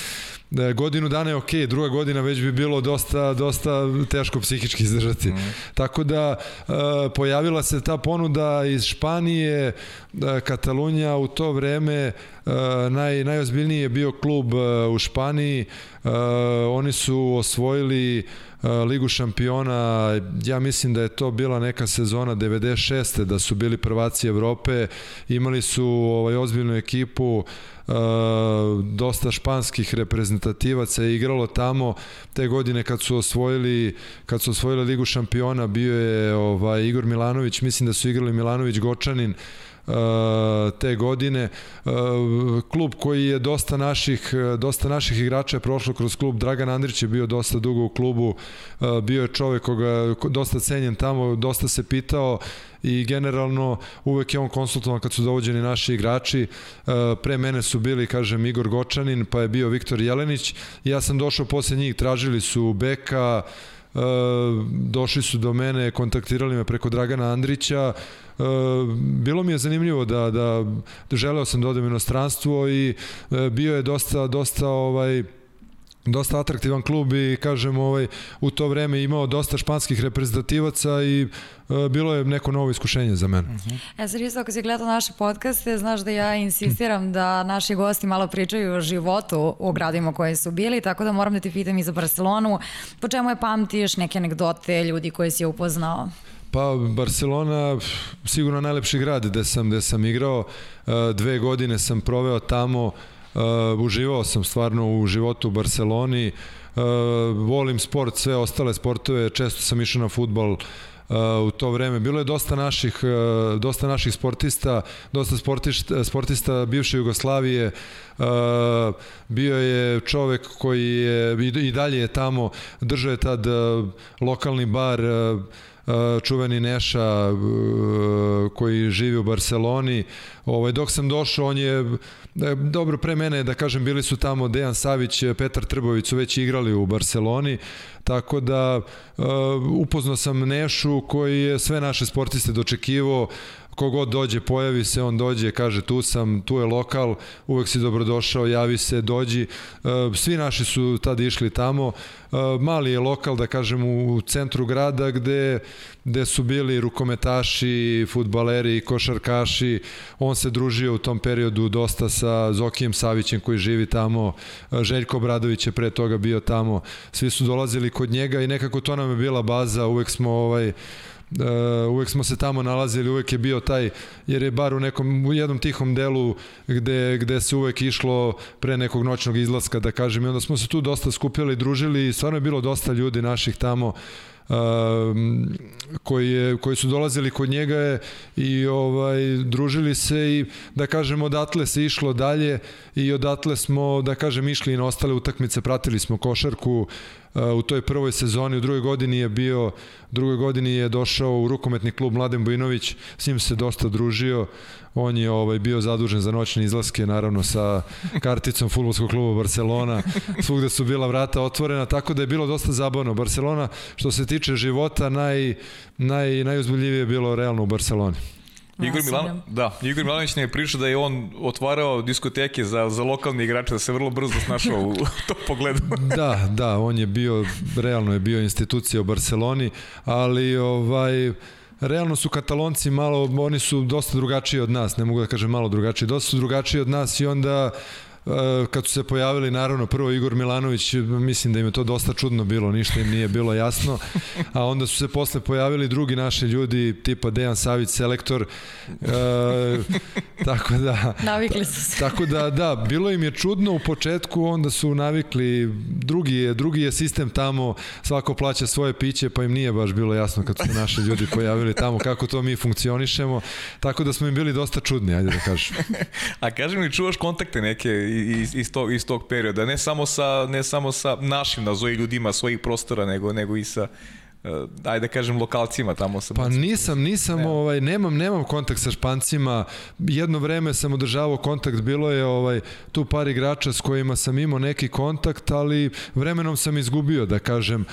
godinu dana je okej, okay, druga godina već bi bilo dosta, dosta teško psihički izdržati. Mm. Tako da uh, pojavila se ta ponuda iz Španije, uh, Katalunja u to vreme uh, naj, najozbiljniji je bio klub u Španiji, oni su osvojili Ligu šampiona, ja mislim da je to bila neka sezona 96. da su bili prvaci Evrope, imali su ovaj ozbiljnu ekipu, Uh, dosta španskih reprezentativaca je igralo tamo. Te godine kad su osvojili kad su osvojili ligu šampiona bio je ovaj Igor Milanović. Mislim da su igrali Milanović Gočanin te godine uh, klub koji je dosta naših dosta naših igrača je prošlo kroz klub Dragan Andrić je bio dosta dugo u klubu bio je čovek koga dosta cenjen tamo dosta se pitao i generalno uvek je on konsultovan kad su dovođeni naši igrači. Pre mene su bili, kažem, Igor Gočanin, pa je bio Viktor Jelenić. Ja sam došao posle njih, tražili su Beka, došli su do mene, kontaktirali me preko Dragana Andrića, E, bilo mi je zanimljivo da, da, da želeo sam da odem u inostranstvo i e, bio je dosta, dosta ovaj, dosta atraktivan klub i kažem ovaj u to vreme imao dosta španskih reprezentativaca i e, bilo je neko novo iskušenje za mene. Uh -huh. E sad isto ako si gledao naše podcaste, znaš da ja insistiram da naši gosti malo pričaju o životu u gradima koje su bili, tako da moram da ti pitam i za Barcelonu, po čemu je pamtiš neke anegdote ljudi koje si upoznao? Pa Barcelona sigurno najlepši grad gde sam gde sam igrao. E, dve godine sam proveo tamo. E, uživao sam stvarno u životu u Barceloni. E, volim sport, sve ostale sportove. Često sam išao na futbol u to vreme. Bilo je dosta naših, dosta naših sportista, dosta sportista, sportista bivše Jugoslavije. Bio je čovek koji je i dalje je tamo, držao je tad lokalni bar, čuveni Neša koji živi u Barceloni. Ovaj, dok sam došao, on je, dobro pre mene, da kažem, bili su tamo Dejan Savić, Petar Trbović su već igrali u Barceloni, tako da upoznao sam Nešu koji je sve naše sportiste dočekivao, kogod dođe, pojavi se, on dođe, kaže tu sam, tu je lokal, uvek si dobrodošao, javi se, dođi. E, svi naši su tada išli tamo. E, mali je lokal, da kažem, u centru grada gde, gde su bili rukometaši, futbaleri, košarkaši. On se družio u tom periodu dosta sa Zokijem Savićem koji živi tamo. E, Željko Bradović je pre toga bio tamo. Svi su dolazili kod njega i nekako to nam je bila baza. Uvek smo ovaj, uvek smo se tamo nalazili, uvek je bio taj, jer je bar u nekom, u jednom tihom delu gde, gde se uvek išlo pre nekog noćnog izlaska, da kažem, i onda smo se tu dosta skupili, družili i stvarno je bilo dosta ljudi naših tamo, Uh, koji, je, koji su dolazili kod njega je i ovaj družili se i da kažem odatle se išlo dalje i odatle smo da kažem išli i na ostale utakmice pratili smo košarku u toj prvoj sezoni, u drugoj godini je bio, drugoj godini je došao u rukometni klub Mladen Bojinović, s njim se dosta družio, on je ovaj bio zadužen za noćne izlaske naravno sa karticom fudbalskog kluba Barcelona. Svugde su bila vrata otvorena tako da je bilo dosta zabavno. Barcelona što se tiče života naj naj najuzbuljivije je bilo realno u Barceloni Igor Milan, da, Igor Milanović ne je pričao da je on otvarao diskoteke za, za lokalne igrače, da se vrlo brzo snašao u, tom pogledu. da, da, on je bio, realno je bio institucija u Barceloni, ali ovaj, realno su katalonci malo, oni su dosta drugačiji od nas, ne mogu da kažem malo drugačiji, dosta su drugačiji od nas i onda Eh, kad su se pojavili naravno prvo Igor Milanović mislim da im je to dosta čudno bilo ništa im nije bilo jasno. A onda su se posle pojavili drugi naši ljudi tipa Dejan Savić selektor. E, tako da navikli su se. tako da da bilo im je čudno u početku onda su navikli drugi je drugi je sistem tamo svako plaća svoje piće pa im nije baš bilo jasno kad su naši ljudi pojavili tamo kako to mi funkcionišemo. Tako da smo im bili dosta čudni ajde da kažem. A kažem mi čuvaš kontakte neke iz, iz, tog, iz tog perioda, ne samo sa, ne samo sa našim, nazovi ljudima svojih prostora, nego, nego i sa uh, ajde da kažem lokalcima tamo sam. Pa nisam, nisam, ne. ovaj nemam nemam kontakt sa Špancima. Jedno vreme sam održavao kontakt, bilo je ovaj tu par igrača s kojima sam imao neki kontakt, ali vremenom sam izgubio da kažem.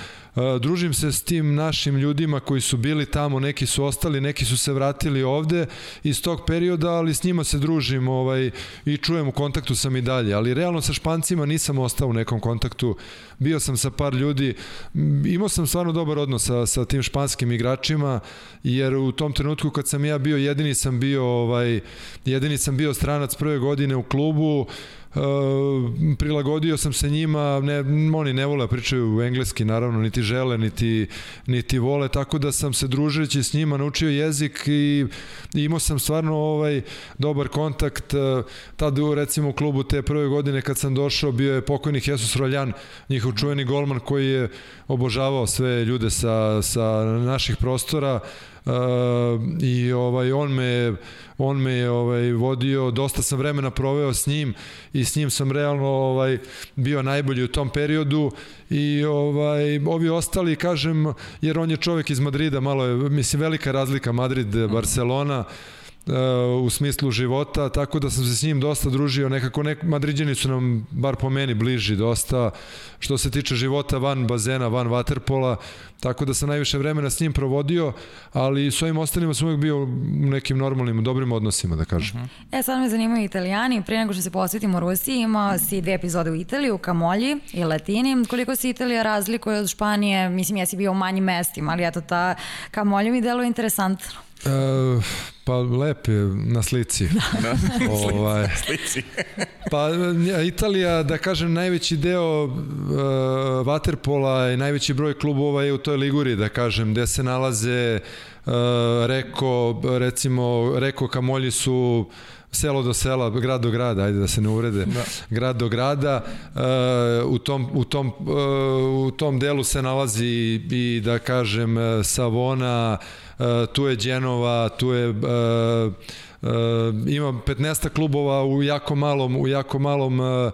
Družim se s tim našim ljudima koji su bili tamo, neki su ostali, neki su se vratili ovde iz tog perioda, ali s njima se družim ovaj, i čujem u kontaktu sam i dalje. Ali realno sa Špancima nisam ostao u nekom kontaktu. Bio sam sa par ljudi, imao sam stvarno dobar odnos sa, sa tim španskim igračima, jer u tom trenutku kad sam ja bio jedini sam bio ovaj jedini sam bio stranac prve godine u klubu prilagodio sam se njima, ne, oni ne vole da pričaju engleski naravno, niti žele, niti, niti vole, tako da sam se družeći s njima naučio jezik i, i imao sam stvarno ovaj dobar kontakt. Tad recimo u klubu te prve godine kad sam došao bio je pokojni Jesus Roljan, njihov čuveni golman koji je obožavao sve ljude sa, sa naših prostora uh, i ovaj on me on me je ovaj vodio dosta sam vremena proveo s njim i s njim sam realno ovaj bio najbolji u tom periodu i ovaj ovi ostali kažem jer on je čovjek iz Madrida malo je mislim velika razlika Madrid Barcelona u smislu života, tako da sam se s njim dosta družio, nekako nek, Madriđani su nam, bar po meni, bliži dosta, što se tiče života van bazena, van vaterpola, tako da sam najviše vremena s njim provodio, ali s ovim ostalima sam uvijek bio u nekim normalnim, dobrim odnosima, da kažem. Uh -huh. E, sad me zanimaju italijani, prije nego što se posvetimo Rusiji, imao si dve epizode u Italiji, u Kamolji i Latini. Koliko se Italija razlikuje od Španije? Mislim, jesi bio u manjim mestima, ali eto, ta Kamolja mi deluje interesantno. Uh, pa lep je na slici. Da. ovaj, slici. pa Italija, da kažem, najveći deo Waterpola i najveći broj klubova je u toj Liguri, da kažem, gde se nalaze uh, Reko, recimo, Reko Kamolji su selo do sela, grad do grada, ajde da se ne uvrede, da. grad do grada, uh, u, tom, u, tom, uh, u tom delu se nalazi i, da kažem, Savona, uh, tu je Đenova, tu je... Uh, uh, ima 15 klubova u jako malom, u jako malom uh,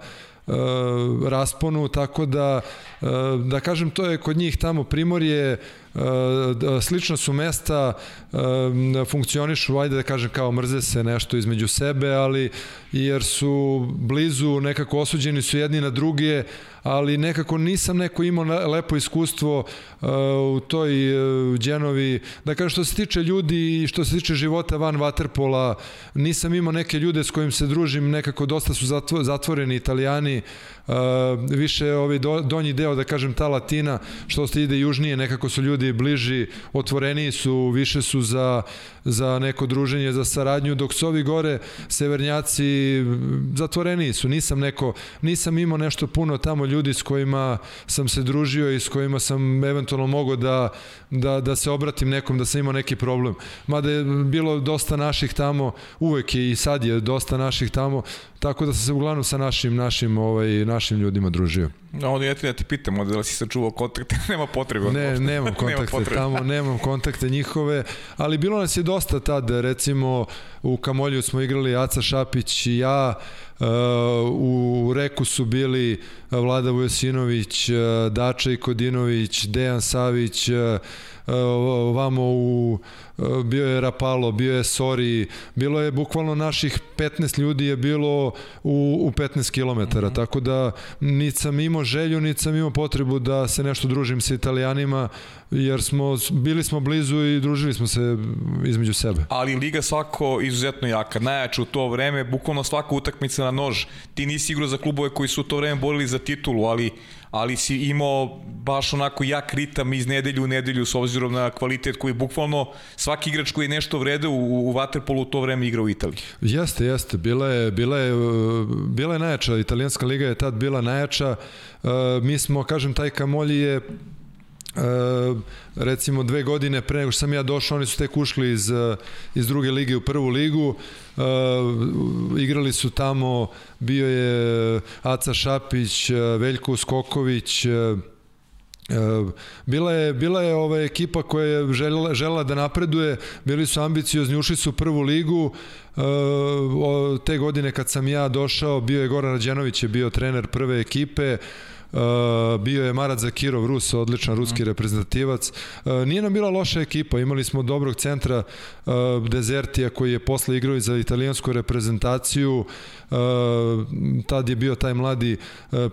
rasponu, tako da da kažem to je kod njih tamo Primorje slična su mesta funkcionišu ajde da kažem kao mrze se nešto između sebe ali jer su blizu nekako osuđeni su jedni na druge ali nekako nisam neko imao lepo iskustvo u toj Đenovi. Da kažem što se tiče ljudi i što se tiče života van Waterpola, nisam imao neke ljude s kojim se družim, nekako dosta su zatvoreni italijani, više ovaj do, donji deo, da kažem, ta Latina, što se ide južnije, nekako su ljudi bliži, otvoreniji su, više su za, za neko druženje, za saradnju, dok su ovi gore, severnjaci, zatvoreniji su, nisam neko, nisam imao nešto puno tamo ljudi s kojima sam se družio i s kojima sam eventualno mogao da, da, da se obratim nekom da sam imao neki problem. Mada je bilo dosta naših tamo, uvek je i sad je dosta naših tamo, tako da sam se uglavnom sa našim, našim, ovaj, našim ljudima družio. No, ja ti da ti pitam, da li si sačuvao kontakte, nema potrebe. Ne, nemam kontakte nema tamo, nemam kontakte njihove, ali bilo nas je dosta tad, recimo u Kamolju smo igrali Aca Šapić i ja, Uh, u Reku su bili Vlada Vujosinović, uh, Dača Ikodinović, Dejan Savić, uh, ovamo u bio je Rapalo, bio je Sori, bilo je bukvalno naših 15 ljudi je bilo u, u 15 km, mm -hmm. tako da niti sam imao želju, niti sam imao potrebu da se nešto družim sa italijanima, jer smo, bili smo blizu i družili smo se između sebe. Ali Liga svako izuzetno jaka, najjača u to vreme, bukvalno svaka utakmica na nož. Ti nisi igrao za klubove koji su u to vreme borili za titulu, ali ali si imao baš onako jak ritam iz nedelju u nedelju s obzirom na kvalitet koji je bukvalno svaki igrač koji je nešto vrede u, u Waterpolu u to vreme igra u Italiji. Jeste, jeste. Bila je, bila je, bila je najjača. Italijanska liga je tad bila najjača. Uh, mi smo, kažem, taj Kamolji je Uh, recimo dve godine pre nego što sam ja došao, oni su tek ušli iz, iz druge lige u prvu ligu. Uh, igrali su tamo, bio je Aca Šapić, Veljko Skoković, uh, Bila je, bila je ova ekipa koja je želela, želela da napreduje, bili su ambiciozni, ušli su u prvu ligu, te godine kad sam ja došao, bio je Goran Rađenović, je bio trener prve ekipe, bio je Marat Zakirov, Rus, odličan ruski mm. reprezentativac. Uh, nije nam bila loša ekipa, imali smo dobrog centra uh, Dezertija koji je posle igrao za italijansku reprezentaciju. Tad je bio taj mladi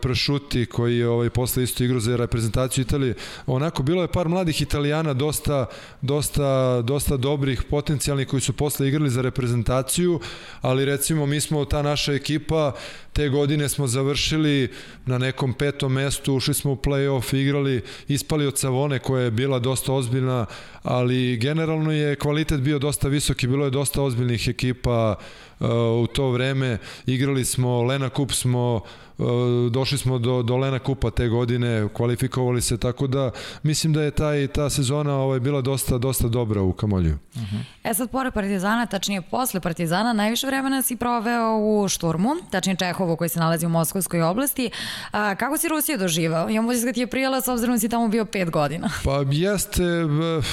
Pršuti koji je ovaj, posle isto igrao za reprezentaciju Italije. Onako, bilo je par mladih italijana, dosta, dosta, dosta dobrih, potencijalnih koji su posle igrali za reprezentaciju, ali recimo mi smo, ta naša ekipa, te godine smo završili na nekom petom mestu, ušli smo u play-off, igrali, ispali od Savone koja je bila dosta ozbiljna, ali generalno je kvalitet bio dosta visoki, bilo je dosta ozbiljnih ekipa u to vreme, igrali smo, Lena Kup smo uh, došli smo do, do Lena Kupa te godine, kvalifikovali se, tako da mislim da je taj, ta sezona ovaj, bila dosta, dosta dobra u Kamolju. Uh -huh. E sad, pored Partizana, tačnije posle Partizana, najviše vremena si proveo u Šturmu, tačnije Čehovu koji se nalazi u Moskovskoj oblasti. A, kako si Rusiju doživao? Imam uzis da ti je prijela s obzirom da si tamo bio pet godina. Pa jeste,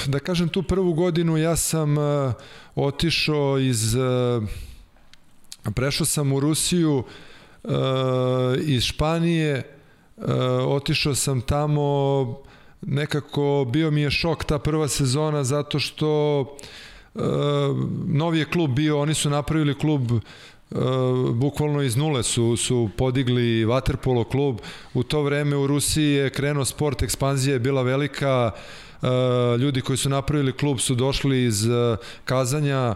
da kažem tu prvu godinu ja sam uh, otišao iz... Prešao sam u Rusiju uh, iz Španije, uh, otišao sam tamo nekako bio mi je šok ta prva sezona zato što uh, novi je klub bio, oni su napravili klub Uh, bukvalno iz nule su, su podigli Waterpolo klub. U to vreme u Rusiji je krenuo sport, ekspanzija je bila velika, uh, ljudi koji su napravili klub su došli iz uh, Kazanja,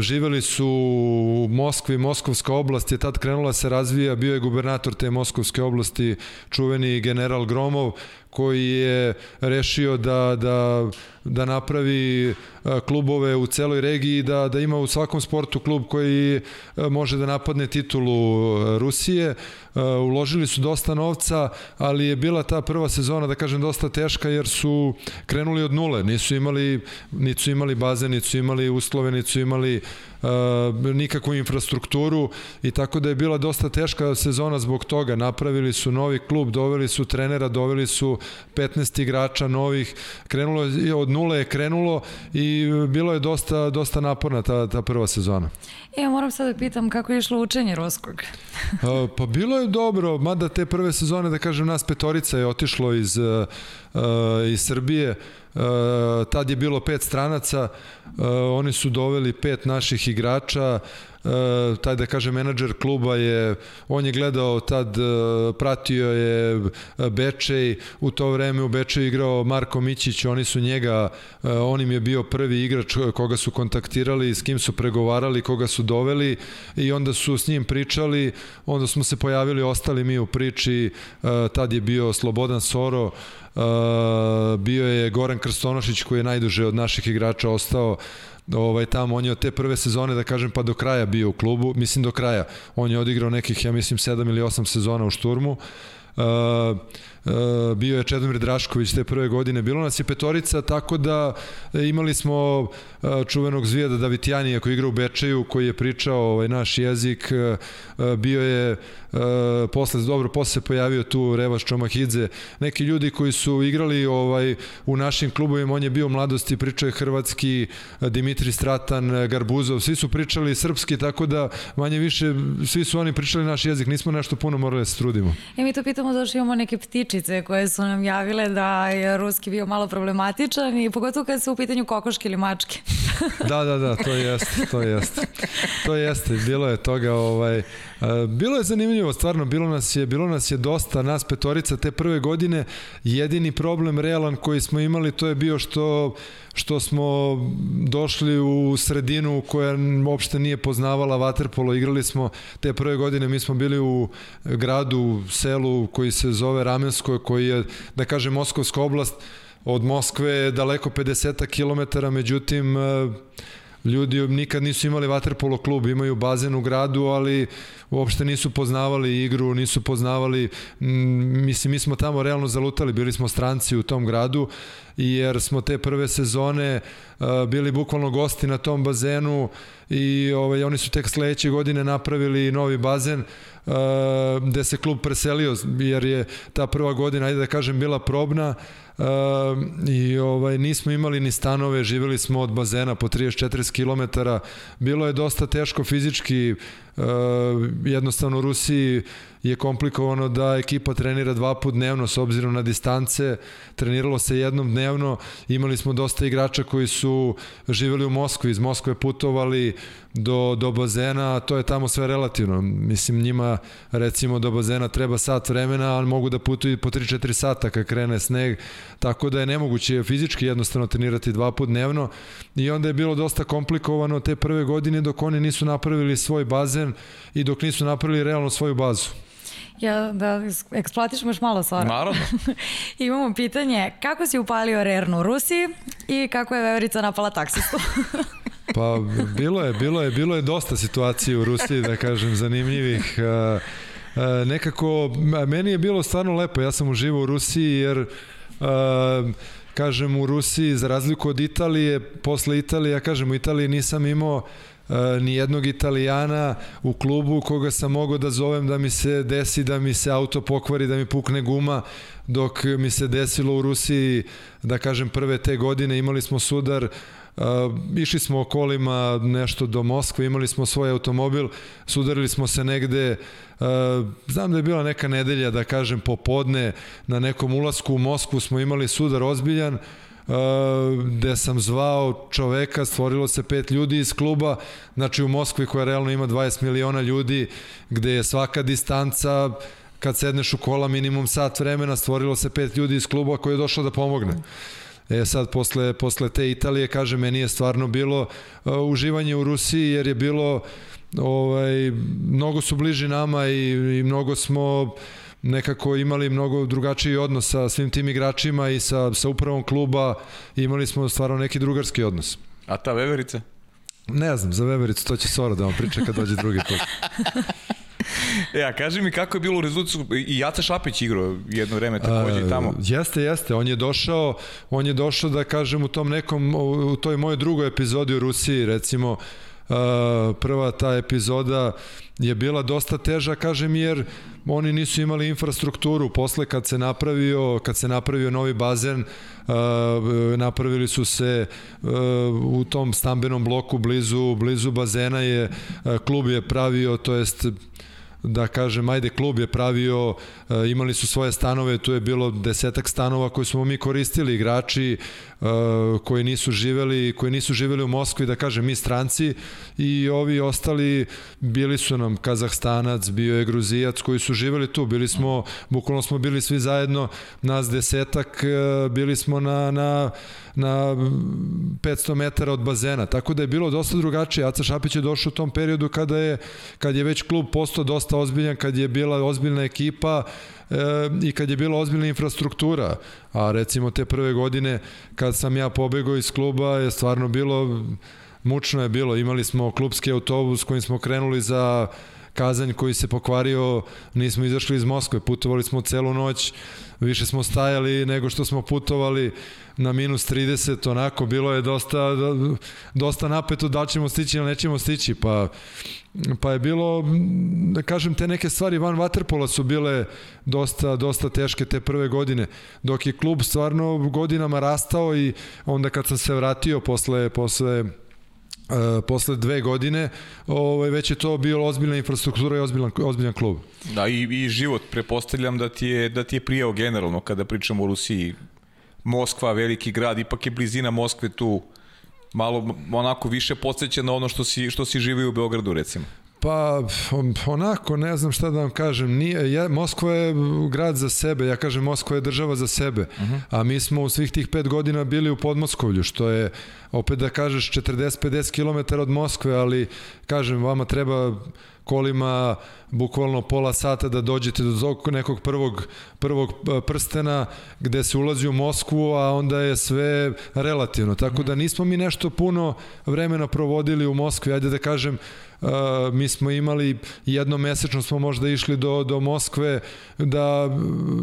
živeli su u Moskvi, Moskovska oblast je tad krenula da se razvija, bio je gubernator te Moskovske oblasti, čuveni general Gromov, koji je rešio da, da, da napravi klubove u celoj regiji, da, da ima u svakom sportu klub koji može da napadne titulu Rusije. Uložili su dosta novca, ali je bila ta prva sezona, da kažem, dosta teška jer su krenuli od nule. Nisu imali, nisu imali bazen, nisu imali uslove, nisu imali nikakvu infrastrukturu i tako da je bila dosta teška sezona zbog toga. Napravili su novi klub, doveli su trenera, doveli su 15 igrača novih, krenulo je, od nule je krenulo i bilo je dosta, dosta naporna ta, ta prva sezona. E, moram sad da pitam kako je išlo učenje ruskog? pa bilo je dobro, mada te prve sezone, da kažem, nas petorica je otišlo iz, iz Srbije, Uh, tad je bilo pet stranaca, uh, oni su doveli pet naših igrača, uh, taj da kaže menadžer kluba je, on je gledao tad, pratio je Bečej, u to vreme u Bečeju igrao Marko Mićić, oni su njega, on im je bio prvi igrač koga su kontaktirali, s kim su pregovarali, koga su doveli i onda su s njim pričali, onda smo se pojavili ostali mi u priči, tad je bio Slobodan Soro, bio je Goran Krstonošić koji je najduže od naših igrača ostao ovaj tamo on je od te prve sezone da kažem pa do kraja bio u klubu mislim do kraja. On je odigrao nekih ja mislim 7 ili 8 sezona u Šturmu. Uh, bio je Čedomir Drašković te prve godine. Bilo nas je petorica tako da imali smo čuvenog Zvijeda Davitijanija koji igra u Bečeju, koji je pričao ovaj naš jezik, bio je posle dobro posle se pojavio tu Revaš Čomahidze, neki ljudi koji su igrali ovaj u našim klubovima, on je bio mladosti, pričao je hrvatski, Dimitri Stratan, Garbuzov, svi su pričali srpski, tako da manje više svi su oni pričali naš jezik, nismo nešto puno morali da se trudimo. E mi to pitamo zašto imamo neke ptičice koje su nam javile da je ruski bio malo problematičan i pogotovo kad su u pitanju kokoške ili mačke da, da, da, to jeste, to jeste. To jeste, bilo je toga, ovaj, bilo je zanimljivo, stvarno, bilo nas je, bilo nas je dosta, nas petorica te prve godine, jedini problem realan koji smo imali, to je bio što što smo došli u sredinu koja uopšte nije poznavala vaterpolo, igrali smo te prve godine, mi smo bili u gradu, selu koji se zove Ramensko, koji je, da kažem, Moskovska oblast, od Moskve daleko 50 km, međutim ljudi nikad nisu imali vaterpolo klub, imaju bazen u gradu, ali uopšte nisu poznavali igru, nisu poznavali, mislim, mi smo tamo realno zalutali, bili smo stranci u tom gradu, jer smo te prve sezone uh, bili bukvalno gosti na tom bazenu i ovaj, oni su tek sledeće godine napravili novi bazen uh, gde se klub preselio, jer je ta prva godina, ajde da kažem, bila probna, i ovaj nismo imali ni stanove, živeli smo od bazena po 30-40 km. Bilo je dosta teško fizički, jednostavno u Rusiji je komplikovano da ekipa trenira dva put dnevno s obzirom na distance, treniralo se jednom dnevno, imali smo dosta igrača koji su živeli u Moskvi, iz Moskve putovali do, do bazena, to je tamo sve relativno. Mislim, njima recimo do bazena treba sat vremena, ali mogu da putuju po 3-4 sata kad krene sneg, tako da je nemoguće fizički jednostavno trenirati dva put dnevno. I onda je bilo dosta komplikovano te prve godine dok oni nisu napravili svoj bazen i dok nisu napravili realno svoju bazu. Ja, da eksploatišemo još malo Sora. Naravno. Imamo pitanje, kako si upalio Rernu u Rusiji i kako je Veverica napala taksistu? Pa bilo je, bilo je, bilo je dosta situacija u Rusiji, da kažem, zanimljivih. Nekako, meni je bilo stvarno lepo, ja sam uživao u Rusiji jer kažem u Rusiji, za razliku od Italije, posle Italije, ja kažem u Italiji nisam imao ni jednog Italijana u klubu koga sam mogao da zovem da mi se desi da mi se auto pokvari, da mi pukne guma, dok mi se desilo u Rusiji, da kažem prve te godine. Imali smo sudar Uh, išli smo kolima nešto do Moskve, imali smo svoj automobil, sudarili smo se negde, uh, znam da je bila neka nedelja, da kažem, popodne, na nekom ulasku u Moskvu smo imali sudar ozbiljan, uh, gde sam zvao čoveka, stvorilo se pet ljudi iz kluba, znači u Moskvi koja realno ima 20 miliona ljudi, gde je svaka distanca kad sedneš u kola minimum sat vremena, stvorilo se pet ljudi iz kluba koji je došao da pomogne. E sad, posle, posle te Italije, kaže, meni je stvarno bilo uh, uživanje u Rusiji, jer je bilo, ovaj, mnogo su bliži nama i, i mnogo smo nekako imali mnogo drugačiji odnos sa svim tim igračima i sa, sa upravom kluba imali smo stvarno neki drugarski odnos. A ta veverica? Ne znam, za vevericu to će Sora da vam priča kad dođe drugi put. E, a kaži mi kako je bilo u rezultatu, i Jaca Šapić igrao jedno vreme takođe i tamo. Jeste, jeste, on je došao, on je došao da kažem u tom nekom, u toj mojoj drugoj epizodi u Rusiji, recimo, prva ta epizoda je bila dosta teža, kažem, jer oni nisu imali infrastrukturu. Posle kad se napravio, kad se napravio novi bazen, uh, napravili su se uh, u tom stambenom bloku blizu, blizu bazena je, klub je pravio, to jest da kažem, ajde, klub je pravio, e, imali su svoje stanove, tu je bilo desetak stanova koje smo mi koristili, igrači e, koji nisu živeli, koji nisu živeli u Moskvi, da kažem, mi stranci i ovi ostali bili su nam Kazahstanac, bio je Gruzijac koji su živeli tu, bili smo, bukvalno smo bili svi zajedno, nas desetak, e, bili smo na, na na 500 metara od bazena, tako da je bilo dosta drugačije. Aca Šapić je došao u tom periodu kada je, kad je već klub postao dosta ozbiljan, kad je bila ozbiljna ekipa e, i kad je bila ozbiljna infrastruktura. A recimo te prve godine kad sam ja pobegao iz kluba je stvarno bilo mučno je bilo. Imali smo klubski autobus kojim smo krenuli za Kazanj koji se pokvario, nismo izašli iz Moskve, putovali smo celu noć, više smo stajali nego što smo putovali na minus 30, onako, bilo je dosta, dosta napeto da ćemo stići ili nećemo stići, pa, pa je bilo, da kažem, te neke stvari van Waterpola su bile dosta, dosta teške te prve godine, dok je klub stvarno godinama rastao i onda kad sam se vratio posle, posle Uh, posle dve godine ovaj, već je to bilo ozbiljna infrastruktura i ozbiljan, ozbiljan klub. Da, i, i život, prepostavljam da ti, je, da ti je prijao generalno kada pričamo o Rusiji. Moskva, veliki grad, ipak je blizina Moskve tu malo onako više podsjeća na ono što si, što si živio u Beogradu recimo. Pa onako, ne znam šta da vam kažem, nije, ja, Moskva je grad za sebe, ja kažem Moskva je država za sebe, uh mhm. -huh. a mi smo u svih tih pet godina bili u Podmoskovlju, što je, opet da kažeš, 40-50 km od Moskve, ali kažem, vama treba kolima bukvalno pola sata da dođete do nekog prvog, prvog e, prstena gde se ulazi u Moskvu, a onda je sve relativno. Tako da nismo mi nešto puno vremena provodili u Moskvi, ajde da kažem, Uh, mi smo imali jednomesečno smo možda išli do, do Moskve da,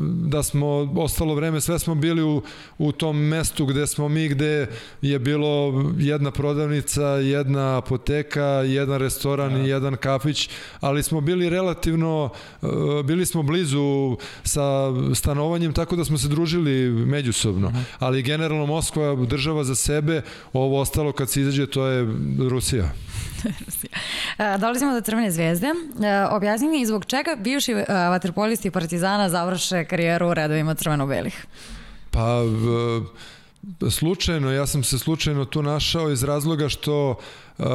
da smo ostalo vreme sve smo bili u, u tom mestu gde smo mi gde je bilo jedna prodavnica jedna apoteka, jedan restoran ja. i da. jedan kafić, ali smo bili relativno uh, bili smo blizu sa stanovanjem tako da smo se družili međusobno, uh ali generalno Moskva država za sebe, ovo ostalo kad se izađe to je Rusija dolazimo do Crvene zvezde. Objasni mi zbog čega bivši vaterpolisti Partizana završe karijeru u redovima crveno-belih? Pa, slučajno, ja sam se slučajno tu našao iz razloga što uh,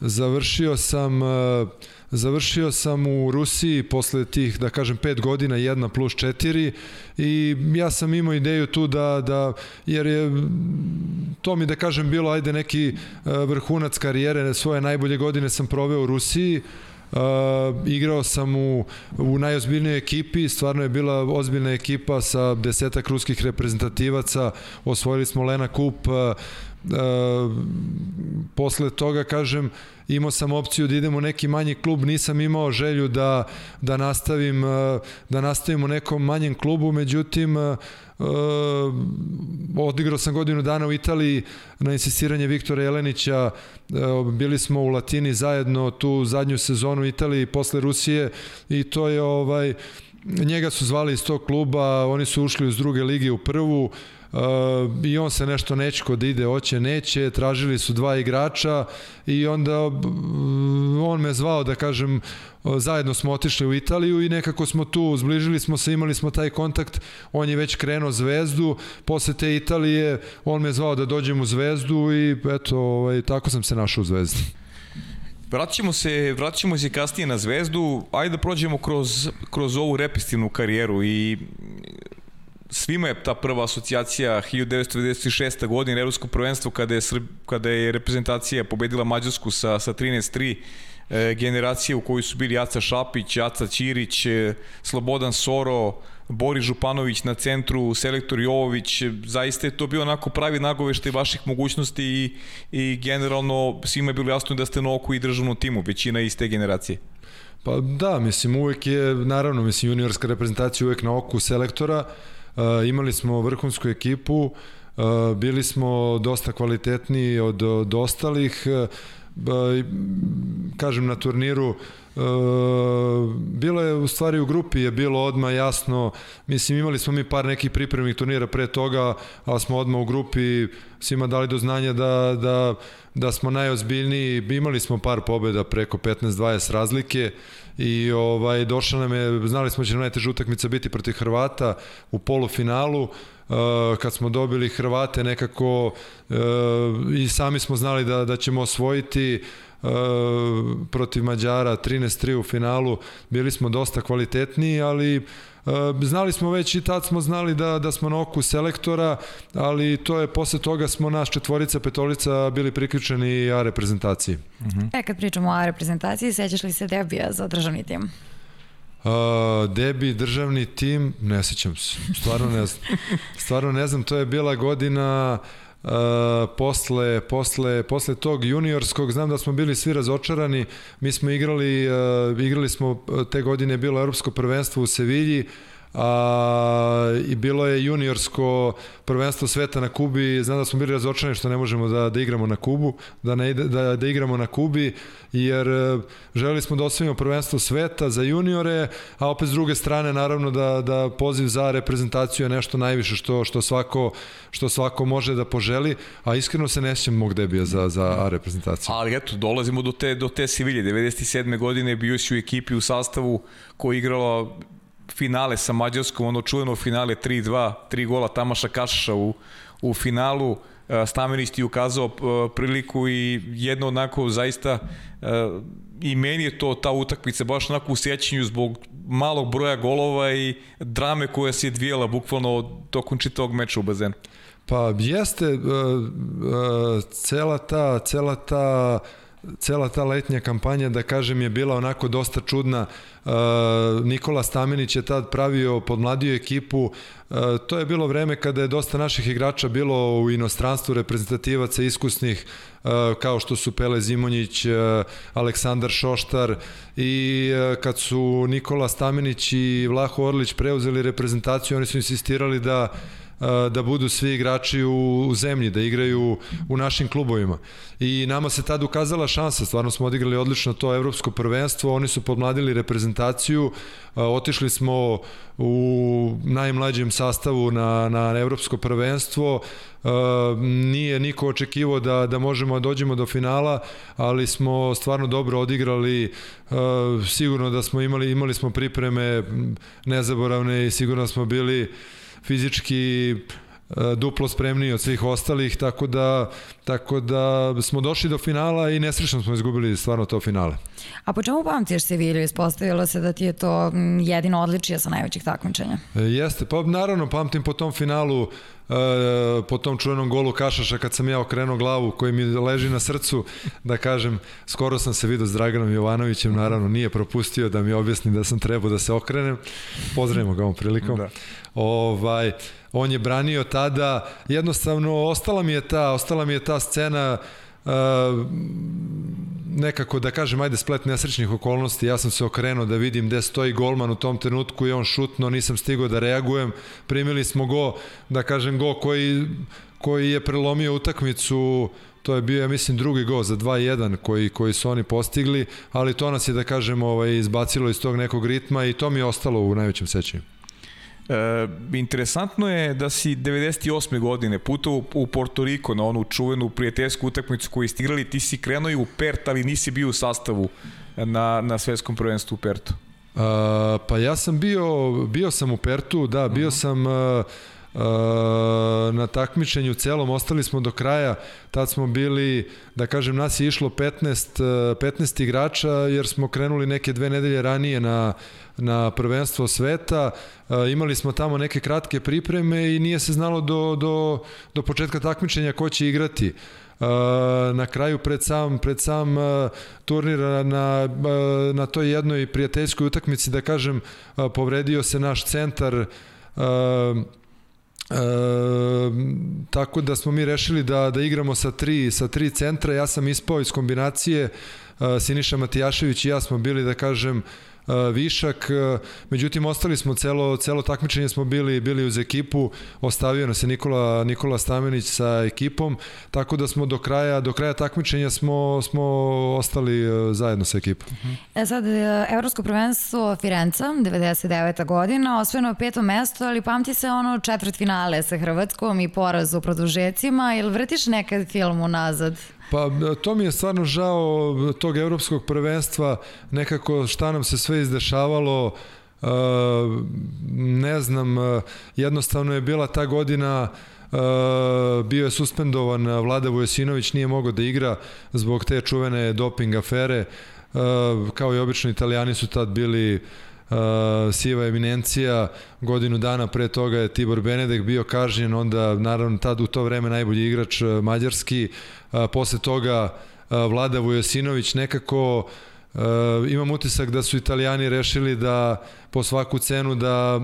završio sam uh, Završio sam u Rusiji posle tih, da kažem, 5 godina, 1 plus 4 i ja sam imao ideju tu da, da jer je to mi da kažem bilo ajde neki e, vrhunac karijere, svoje najbolje godine sam proveo u Rusiji, Uh, igrao sam u, u najozbiljnijoj ekipi, stvarno je bila ozbiljna ekipa sa desetak ruskih reprezentativaca, osvojili smo Lena Kup, uh, posle toga, kažem, imao sam opciju da idem u neki manji klub, nisam imao želju da, da nastavim da nastavim u nekom manjem klubu, međutim odigrao sam godinu dana u Italiji na insistiranje Viktora Jelenića. Bili smo u Latini zajedno tu zadnju sezonu u Italiji posle Rusije i to je ovaj njega su zvali iz tog kluba oni su ušli iz druge lige u prvu i on se nešto neće kod ide, oće, neće, tražili su dva igrača i onda uh, on me zvao da kažem zajedno smo otišli u Italiju i nekako smo tu, zbližili smo se, imali smo taj kontakt, on je već krenuo zvezdu, posle te Italije on me zvao da dođem u zvezdu i eto, ovaj, tako sam se našao u zvezdi. Vraćamo se, vraćamo se kasnije na zvezdu, ajde da prođemo kroz, kroz ovu repestivnu karijeru i svima je ta prva asocijacija 1996. godine Evropsko prvenstvo kada je, Srb, kada je reprezentacija pobedila Mađarsku sa, sa 13-3 e, generacije u kojoj su bili Aca Šapić, Aca Ćirić, e, Slobodan Soro, Boris Županović na centru, selektor Jovović, zaista je to bio onako pravi nagoveštaj vaših mogućnosti i, i generalno svima je bilo jasno da ste na oku i državnom timu, većina iz te generacije. Pa da, mislim uvek je, naravno, mislim juniorska reprezentacija uvek na oku selektora, uh, imali smo vrhunsku ekipu, uh, bili smo dosta kvalitetniji od, od ostalih, uh, kažem na turniru bilo je u stvari u grupi je bilo odma jasno mislim imali smo mi par nekih pripremnih turnira pre toga ali smo odma u grupi svima dali do znanja da, da, da smo najozbiljniji. Imali smo par pobeda preko 15-20 razlike i ovaj došla nam je znali smo da će nam najteža utakmica biti protiv Hrvata u polufinalu Uh, kad smo dobili Hrvate nekako uh, i sami smo znali da, da ćemo osvojiti protiv Mađara 13-3 u finalu, bili smo dosta kvalitetniji, ali znali smo već i tad smo znali da, da smo na oku selektora, ali to je posle toga smo naš četvorica, petolica bili priključeni A reprezentaciji. Uh mhm. -huh. E, kad pričamo o A reprezentaciji, sećaš li se debija za državni tim? Uh, debi, državni tim, ne sećam se, stvarno ne znam. Stvarno ne znam, to je bila godina uh, posle, posle, posle tog juniorskog, znam da smo bili svi razočarani, mi smo igrali, uh, igrali smo, te godine bilo Europsko prvenstvo u Sevilji, a, i bilo je juniorsko prvenstvo sveta na Kubi, znam da smo bili razočarani što ne možemo da, da igramo na Kubu, da, ne, da, da igramo na Kubi, jer e, želeli smo da osvojimo prvenstvo sveta za juniore, a opet s druge strane naravno da, da poziv za reprezentaciju je nešto najviše što, što, svako, što svako može da poželi, a iskreno se ne sjećam mog debija za, za A reprezentaciju. Ali eto, dolazimo do te, do te Sevilje, 97. godine bio si u ekipi u sastavu koji igrala finale sa Mađarskom, ono čuveno finale 3-2, tri gola Tamaša Kašaša u, u finalu, e, Stamenić ti ukazao e, priliku i jedno onako zaista e, i meni je to ta utakmica baš onako u sjećanju zbog malog broja golova i drame koja se je dvijela bukvalno tokom čitavog meča u bazenu. Pa jeste cela ta, cela ta cela ta letnja kampanja, da kažem, je bila onako dosta čudna. Uh, Nikola Stamenić je tad pravio podmladio ekipu. Uh, to je bilo vreme kada je dosta naših igrača bilo u inostranstvu, reprezentativaca iskusnih, uh, kao što su Pele Zimonjić, Aleksandar Šoštar i kad su Nikola Stamenić i Vlaho Orlić preuzeli reprezentaciju, oni su insistirali da da budu svi igrači u, u zemlji, da igraju u našim klubovima. I nama se tad ukazala šansa, stvarno smo odigrali odlično to evropsko prvenstvo, oni su podmladili reprezentaciju, otišli smo u najmlađem sastavu na, na evropsko prvenstvo, nije niko očekivao da, da možemo da dođemo do finala, ali smo stvarno dobro odigrali, sigurno da smo imali, imali smo pripreme nezaboravne i sigurno smo bili fizički e, duplo spremniji od svih ostalih, tako da, tako da smo došli do finala i nesrećno smo izgubili stvarno to finale. A po čemu pamtiš Sevilju? Ispostavilo se da ti je to jedino odličije sa najvećih takmičenja? E, jeste, pa naravno pamtim po tom finalu po tom čuvenom golu Kašaša kad sam ja okrenuo glavu koji mi leži na srcu, da kažem, skoro sam se vidio s Draganom Jovanovićem, naravno nije propustio da mi objasni da sam trebao da se okrenem. Pozdravimo ga ovom prilikom. Da. Ovaj, on je branio tada, jednostavno ostala mi je ta, ostala mi je ta scena uh, nekako da kažem ajde splet nesrećnih okolnosti, ja sam se okrenuo da vidim gde stoji golman u tom trenutku i on šutno, nisam stigao da reagujem, primili smo go, da kažem go koji, koji je prelomio utakmicu. To je bio, ja mislim, drugi go za 2-1 koji, koji su oni postigli, ali to nas je, da kažem, ovaj, izbacilo iz tog nekog ritma i to mi je ostalo u najvećem sećanju. E, interesantno je da si 98. godine putao u Porto Riko na onu čuvenu prijateljsku utakmicu koju ste igrali, ti si krenuo i u Pert, ali nisi bio u sastavu na, na svetskom prvenstvu u Pertu. Uh, pa ja sam bio, bio sam u Pertu, da, bio uh -huh. sam... Uh, na takmičenju celom, ostali smo do kraja, tad smo bili, da kažem, nas je išlo 15, 15 igrača, jer smo krenuli neke dve nedelje ranije na, na prvenstvo sveta, imali smo tamo neke kratke pripreme i nije se znalo do, do, do početka takmičenja ko će igrati. na kraju pred sam pred sam turnir na na toj jednoj prijateljskoj utakmici da kažem povredio se naš centar E, tako da smo mi rešili da, da igramo sa tri, sa tri centra, ja sam ispao iz kombinacije, e, Siniša Matijašević i ja smo bili, da kažem, višak, međutim ostali smo celo, celo takmičenje smo bili bili uz ekipu, ostavio nas je Nikola, Nikola Stamenić sa ekipom, tako da smo do kraja, do kraja takmičenja smo, smo ostali zajedno sa ekipom. E sad, e, Evropsko prvenstvo Firenca, 99. godina, osvojeno peto mesto, ali pamti se ono četvrt finale sa Hrvatskom i poraz u produžecima, ili vrtiš nekad film unazad? Pa to mi je stvarno žao tog evropskog prvenstva, nekako šta nam se sve izdešavalo, uh, ne znam, jednostavno je bila ta godina Uh, bio je suspendovan Vlada Vujosinović, nije mogao da igra zbog te čuvene doping afere. Uh, kao i obično italijani su tad bili siva eminencija, godinu dana pre toga je Tibor Benedek bio kažnjen, onda naravno tad u to vreme najbolji igrač mađarski, uh, posle toga uh, Vlada Vujosinović nekako uh, imam utisak da su italijani rešili da po svaku cenu da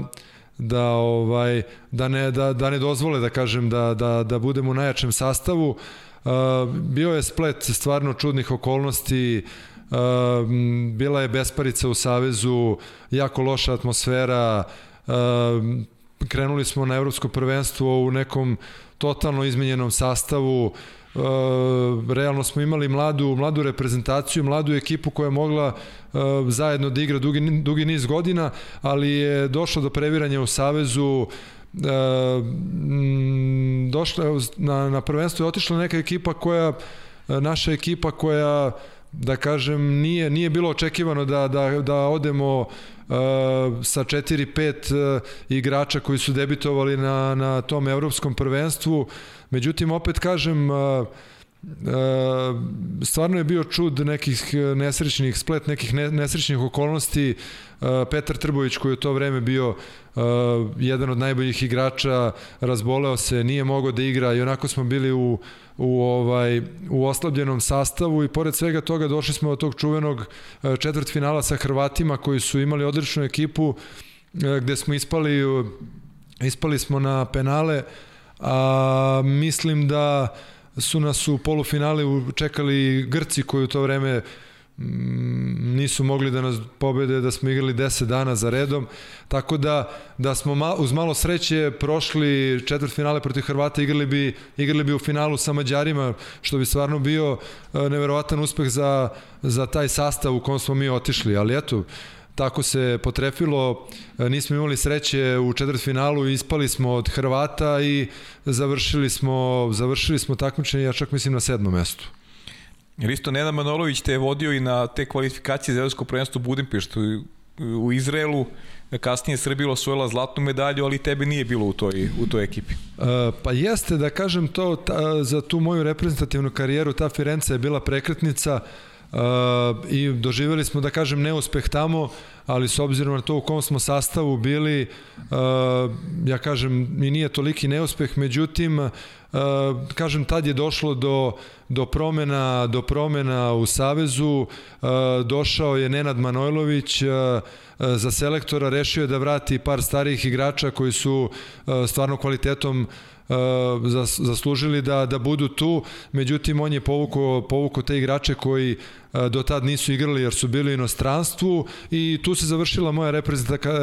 da ovaj da ne da da ne dozvole da kažem da da da budemo u najjačem sastavu. Bio je splet stvarno čudnih okolnosti. Bila je besparica u Savezu, jako loša atmosfera, krenuli smo na evropsko prvenstvo u nekom totalno izmenjenom sastavu, realno smo imali mladu, mladu reprezentaciju, mladu ekipu koja je mogla zajedno da igra dugi, dugi niz godina, ali je došlo do previranja u Savezu, došla, na, na prvenstvo je otišla neka ekipa koja, naša ekipa koja da kažem, nije, nije bilo očekivano da, da, da odemo uh, sa 4-5 uh, igrača koji su debitovali na, na tom evropskom prvenstvu. Međutim, opet kažem, uh, stvarno je bio čud nekih nesrećnih splet nekih ne, nesrećnih okolnosti. Petar Trbović koji je u to vreme bio jedan od najboljih igrača razboleo se, nije mogao da igra i onako smo bili u u ovaj u oslabljenom sastavu i pored svega toga došli smo do tog čuvenog četvrtfinala sa Hrvatima koji su imali odličnu ekipu gde smo ispali ispali smo na penale a mislim da su nas u polufinale čekali Grci koji u to vreme Mm, nisu mogli da nas pobede da smo igrali 10 dana za redom. Tako da da smo ma, uz malo sreće prošli četvrt finale protiv Hrvata igrali bi igrali bi u finalu sa Mađarima što bi stvarno bio e, neverovatan uspeh za za taj sastav u kom smo mi otišli. Ali eto tako se potrefilo, e, nismo imali sreće u četvrtfinalu, ispali smo od Hrvata i završili smo, završili smo takmičenje, ja čak mislim na sedmom mestu. Jer isto Nenad Manolović te je vodio i na te kvalifikacije za evropsko prvenstvo u Budimpeštu u Izraelu, kasnije Srbija osvojila zlatnu medalju, ali tebe nije bilo u toj, u toj ekipi. Uh, pa jeste, da kažem to, ta, za tu moju reprezentativnu karijeru, ta Firenca je bila prekretnica, uh, i doživeli smo, da kažem, neuspeh tamo, ali s obzirom na to u kom smo sastavu bili, ja kažem, i nije toliki neuspeh, međutim, kažem, tad je došlo do, do promena, do promena u Savezu, došao je Nenad Manojlović, za selektora rešio je da vrati par starijih igrača koji su stvarno kvalitetom zaslužili da, da budu tu, međutim on je povukao, povukao te igrače koji do tad nisu igrali jer su bili u inostranstvu i tu se završila moja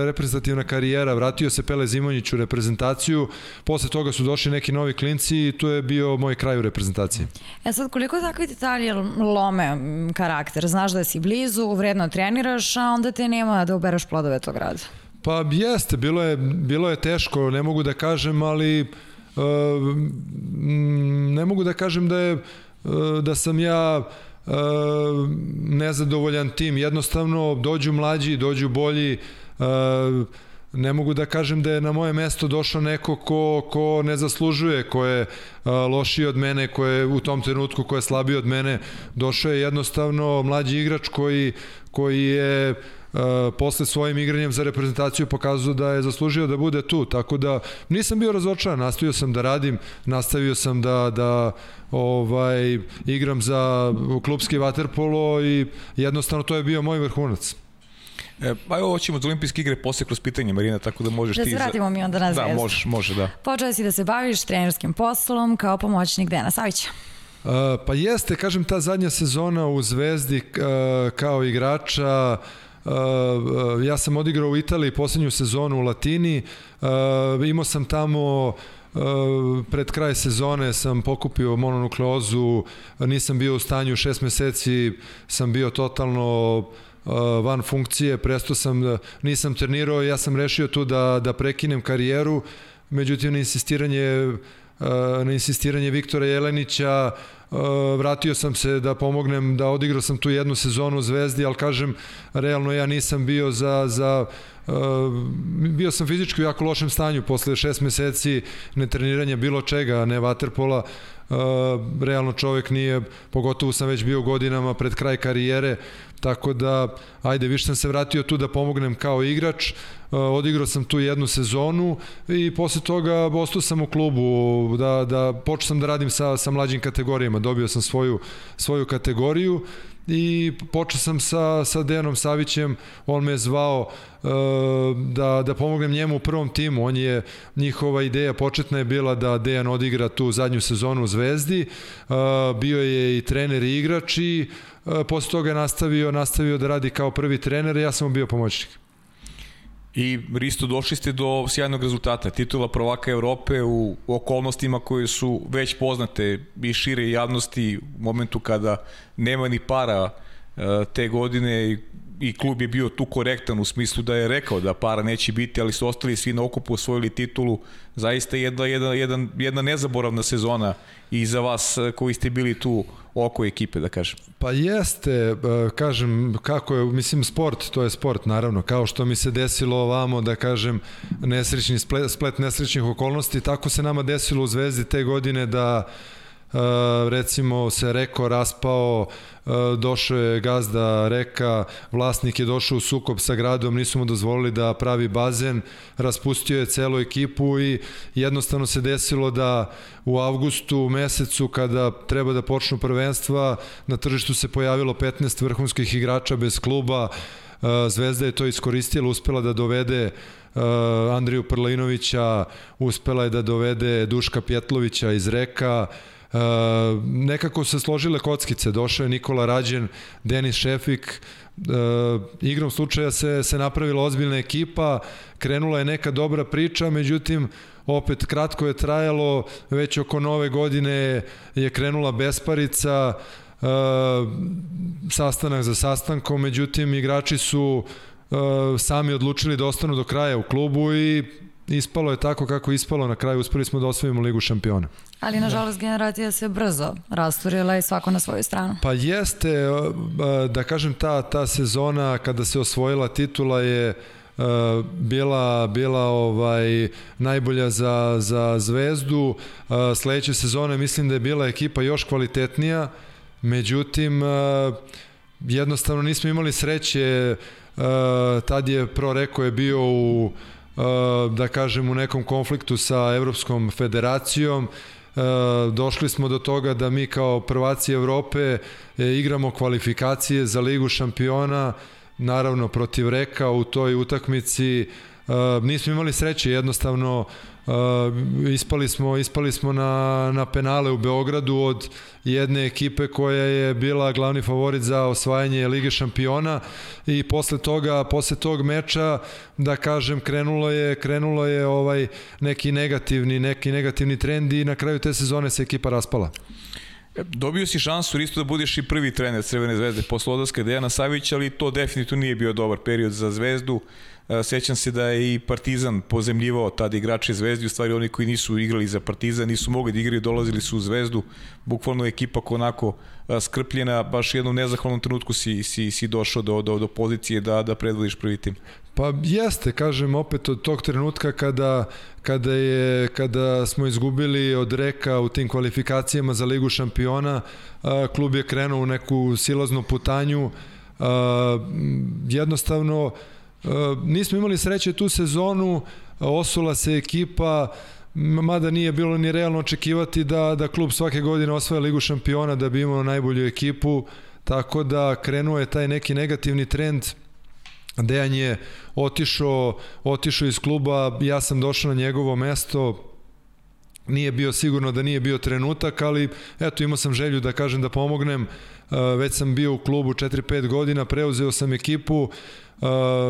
reprezentativna karijera. Vratio se Pele Zimonjić u reprezentaciju, posle toga su došli neki novi klinci i tu je bio moj kraj u reprezentaciji. E sad, koliko takvi detalji lome karakter? Znaš da si blizu, vredno treniraš, a onda te nema da uberaš plodove tog rada. Pa jeste, bilo je, bilo je teško, ne mogu da kažem, ali uh, ne mogu da kažem da je uh, da sam ja e, nezadovoljan tim. Jednostavno dođu mlađi, dođu bolji, e, ne mogu da kažem da je na moje mesto došao neko ko, ko ne zaslužuje, ko je a, lošiji od mene, ko je u tom trenutku ko je slabiji od mene. Došao je jednostavno mlađi igrač koji, koji je posle svojim igranjem za reprezentaciju pokazao da je zaslužio da bude tu, tako da nisam bio razočaran, nastavio sam da radim, nastavio sam da, da ovaj, igram za klubski vaterpolo i jednostavno to je bio moj vrhunac. E, pa evo ćemo za olimpijske igre posle kroz pitanje, Marina, tako da možeš da ti... Da se vratimo za... mi onda na zvezdu. Da, možeš, može, da. Počeo si da se baviš trenerskim poslom kao pomoćnik Dena Savića. Uh, pa jeste, kažem, ta zadnja sezona u Zvezdi uh, kao igrača uh, ja sam odigrao u Italiji poslednju sezonu u Latini, uh, imao sam tamo uh, pred kraj sezone sam pokupio mononukleozu, nisam bio u stanju šest meseci, sam bio totalno uh, van funkcije, presto sam, nisam trenirao, ja sam rešio tu da, da prekinem karijeru, međutim na insistiranje na insistiranje Viktora Jelenića vratio sam se da pomognem, da odigrao sam tu jednu sezonu u Zvezdi, ali kažem, realno ja nisam bio za, za bio sam fizički u jako lošem stanju posle šest meseci netreniranja bilo čega, ne vaterpola, realno čovek nije, pogotovo sam već bio godinama pred kraj karijere, tako da, ajde, više sam se vratio tu da pomognem kao igrač, odigrao sam tu jednu sezonu i posle toga ostao sam u klubu, da, da počeo sam da radim sa, sa mlađim kategorijama, dobio sam svoju, svoju kategoriju i počeo sam sa, sa Dejanom Savićem, on me je zvao uh, da, da pomognem njemu u prvom timu, on je, njihova ideja početna je bila da Dejan odigra tu zadnju sezonu u Zvezdi, uh, bio je i trener i igrač i uh, posle toga je nastavio, nastavio da radi kao prvi trener ja sam mu bio pomoćnik. I Risto došli ste do sjajnog rezultata, titula prvaka Evrope u okolnostima koje su već poznate i šire javnosti u momentu kada nema ni para e, te godine i i klub je bio tu korektan u smislu da je rekao da para neće biti, ali su ostali svi na okupu osvojili titulu. Zaista jedna, jedna, jedna, jedna nezaboravna sezona i za vas eh, koji ste bili tu oko ekipe, da kažem. Pa jeste, eh, kažem, kako je, mislim, sport, to je sport, naravno, kao što mi se desilo ovamo, da kažem, nesrećni splet, splet nesrećnih okolnosti, tako se nama desilo u Zvezdi te godine da Uh, recimo se Reko raspao, uh, došao je gazda Reka, vlasnik je došao u sukob sa gradom, nisu mu dozvolili da pravi bazen, raspustio je celu ekipu i jednostavno se desilo da u avgustu mesecu kada treba da počnu prvenstva, na tržištu se pojavilo 15 vrhunskih igrača bez kluba, uh, Zvezda je to iskoristila, uspela da dovede Andriju Prlinovića, uspela je da dovede Duška Pjetlovića iz Reka, nekako se složile kockice, došao je Nikola Rađen, Denis Šefik, uh, igrom slučaja se, se napravila ozbiljna ekipa, krenula je neka dobra priča, međutim, opet kratko je trajalo, već oko nove godine je krenula besparica, uh, sastanak za sastankom, međutim, igrači su uh, sami odlučili da ostanu do kraja u klubu i ispalo je tako kako je ispalo, na kraju uspeli smo da osvojimo ligu šampiona. Ali nažalost generacija se brzo rasturila i svako na svoju stranu. Pa jeste, e, e, da kažem ta, ta sezona kada se osvojila titula je e, bila bila ovaj najbolja za za Zvezdu. Sledeće sezone mislim da je bila ekipa još kvalitetnija. Međutim jednostavno nismo imali sreće, tad je Pro Reko je bio u, da kažem, u nekom konfliktu sa Evropskom federacijom, Uh, došli smo do toga da mi kao prvaci Evrope e, igramo kvalifikacije za Ligu šampiona, naravno protiv Reka u toj utakmici. Nismo imali sreće, jednostavno Uh, ispali smo ispali smo na, na penale u Beogradu od jedne ekipe koja je bila glavni favorit za osvajanje Lige šampiona i posle toga posle tog meča da kažem krenulo je krenulo je ovaj neki negativni neki negativni trend i na kraju te sezone se ekipa raspala. Dobio si šansu isto da budeš i prvi trener Crvene zvezde posle odlaska Dejana Savića, ali to definitivno nije bio dobar period za zvezdu. E, sećam se da je i Partizan pozemljivao tada igrače Zvezdi, u stvari oni koji nisu igrali za Partizan, nisu mogli da igraju, dolazili su u Zvezdu, bukvalno ekipa onako e, skrpljena, baš u jednom nezahvalnom trenutku si, si, si došao do, do, do pozicije da, da predvodiš prvi tim. Pa jeste, kažem opet od tog trenutka kada, kada, je, kada smo izgubili od Reka u tim kvalifikacijama za Ligu šampiona, klub je krenuo u neku silaznu putanju, jednostavno nismo imali sreće tu sezonu, osula se ekipa, mada nije bilo ni realno očekivati da, da klub svake godine osvaja Ligu šampiona da bi imao najbolju ekipu, tako da krenuo je taj neki negativni trend. Dejan je otišao, otišao iz kluba, ja sam došao na njegovo mesto, nije bio sigurno da nije bio trenutak, ali eto imao sam želju da kažem da pomognem, već sam bio u klubu 4-5 godina, preuzeo sam ekipu,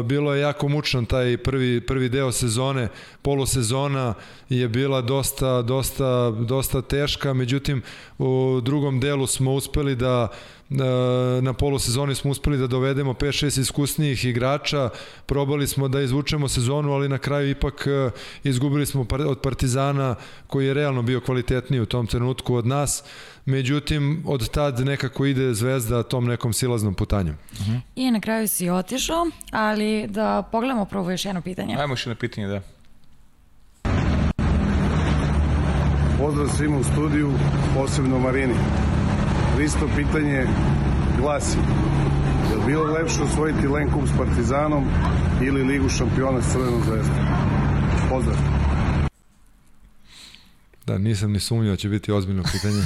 bilo je jako mučan taj prvi, prvi deo sezone, polosezona je bila dosta, dosta, dosta teška, međutim u drugom delu smo uspeli da na polosezoni smo uspeli da dovedemo 5-6 iskusnijih igrača, probali smo da izvučemo sezonu, ali na kraju ipak e, izgubili smo od Partizana koji je realno bio kvalitetniji u tom trenutku od nas. Međutim, od tad nekako ide zvezda tom nekom silaznom putanjem. Uh -huh. I na kraju si otišao, ali da pogledamo prvo još jedno pitanje. Ajmo još jedno pitanje, da. Pozdrav svima u studiju, posebno Marini. Isto pitanje glasi, je li bilo lepše osvojiti Len Kup s Partizanom ili Ligu šampiona s Crvenom zvezdom? Pozdrav. Da, nisam ni sumnjao da će biti ozbiljno pitanje.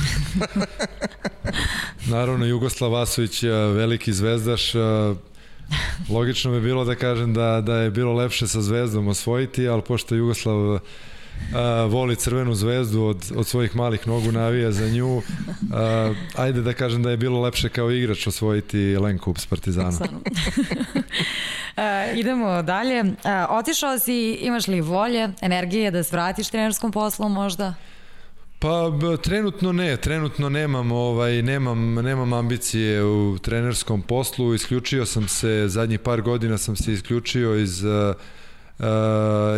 Naravno, Jugoslav Vasović, veliki zvezdaš, logično bi bilo da kažem da, da je bilo lepše sa zvezdom osvojiti, ali pošto Jugoslav a, voli crvenu zvezdu od, od svojih malih nogu navija za nju. A, ajde da kažem da je bilo lepše kao igrač osvojiti Len Kup s Partizanom. e, idemo dalje. E, otišao si, imaš li volje, energije da se vratiš trenerskom poslu možda? Pa trenutno ne, trenutno nemam ovaj nemam nemam ambicije u trenerskom poslu, isključio sam se zadnjih par godina sam se isključio iz uh,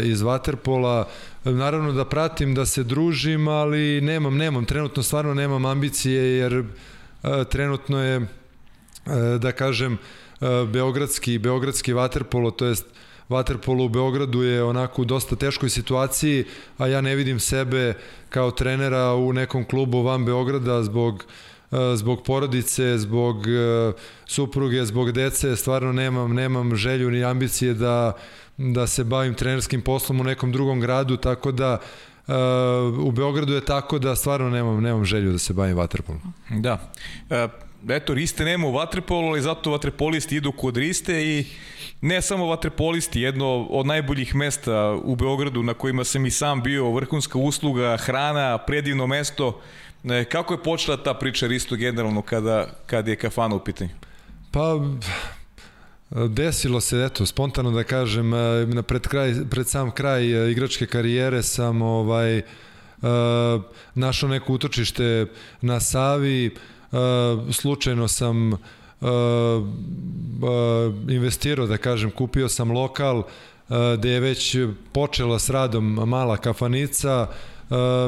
iz Waterpola. Naravno da pratim, da se družim, ali nemam, nemam, trenutno stvarno nemam ambicije jer trenutno je, da kažem, beogradski, beogradski Waterpolo, to jest Waterpolo u Beogradu je onako u dosta teškoj situaciji, a ja ne vidim sebe kao trenera u nekom klubu van Beograda zbog zbog porodice, zbog supruge, zbog dece, stvarno nemam nemam želju ni ambicije da da se bavim trenerskim poslom u nekom drugom gradu, tako da Uh, u Beogradu je tako da stvarno nemam, nemam želju da se bavim vaterpolom. Da. Uh, eto, Riste nema u vaterpolu, ali zato vaterpolisti idu kod Riste i ne samo vaterpolisti, jedno od najboljih mesta u Beogradu na kojima sam i sam bio, vrhunska usluga, hrana, predivno mesto. E, kako je počela ta priča Risto generalno kada, kada je kafana u pitanju? Pa, Desilo se, eto, spontano da kažem, na pred, kraj, pred sam kraj igračke karijere sam ovaj, našao neko utočište na Savi, slučajno sam investirao, da kažem, kupio sam lokal gde je već počela s radom mala kafanica,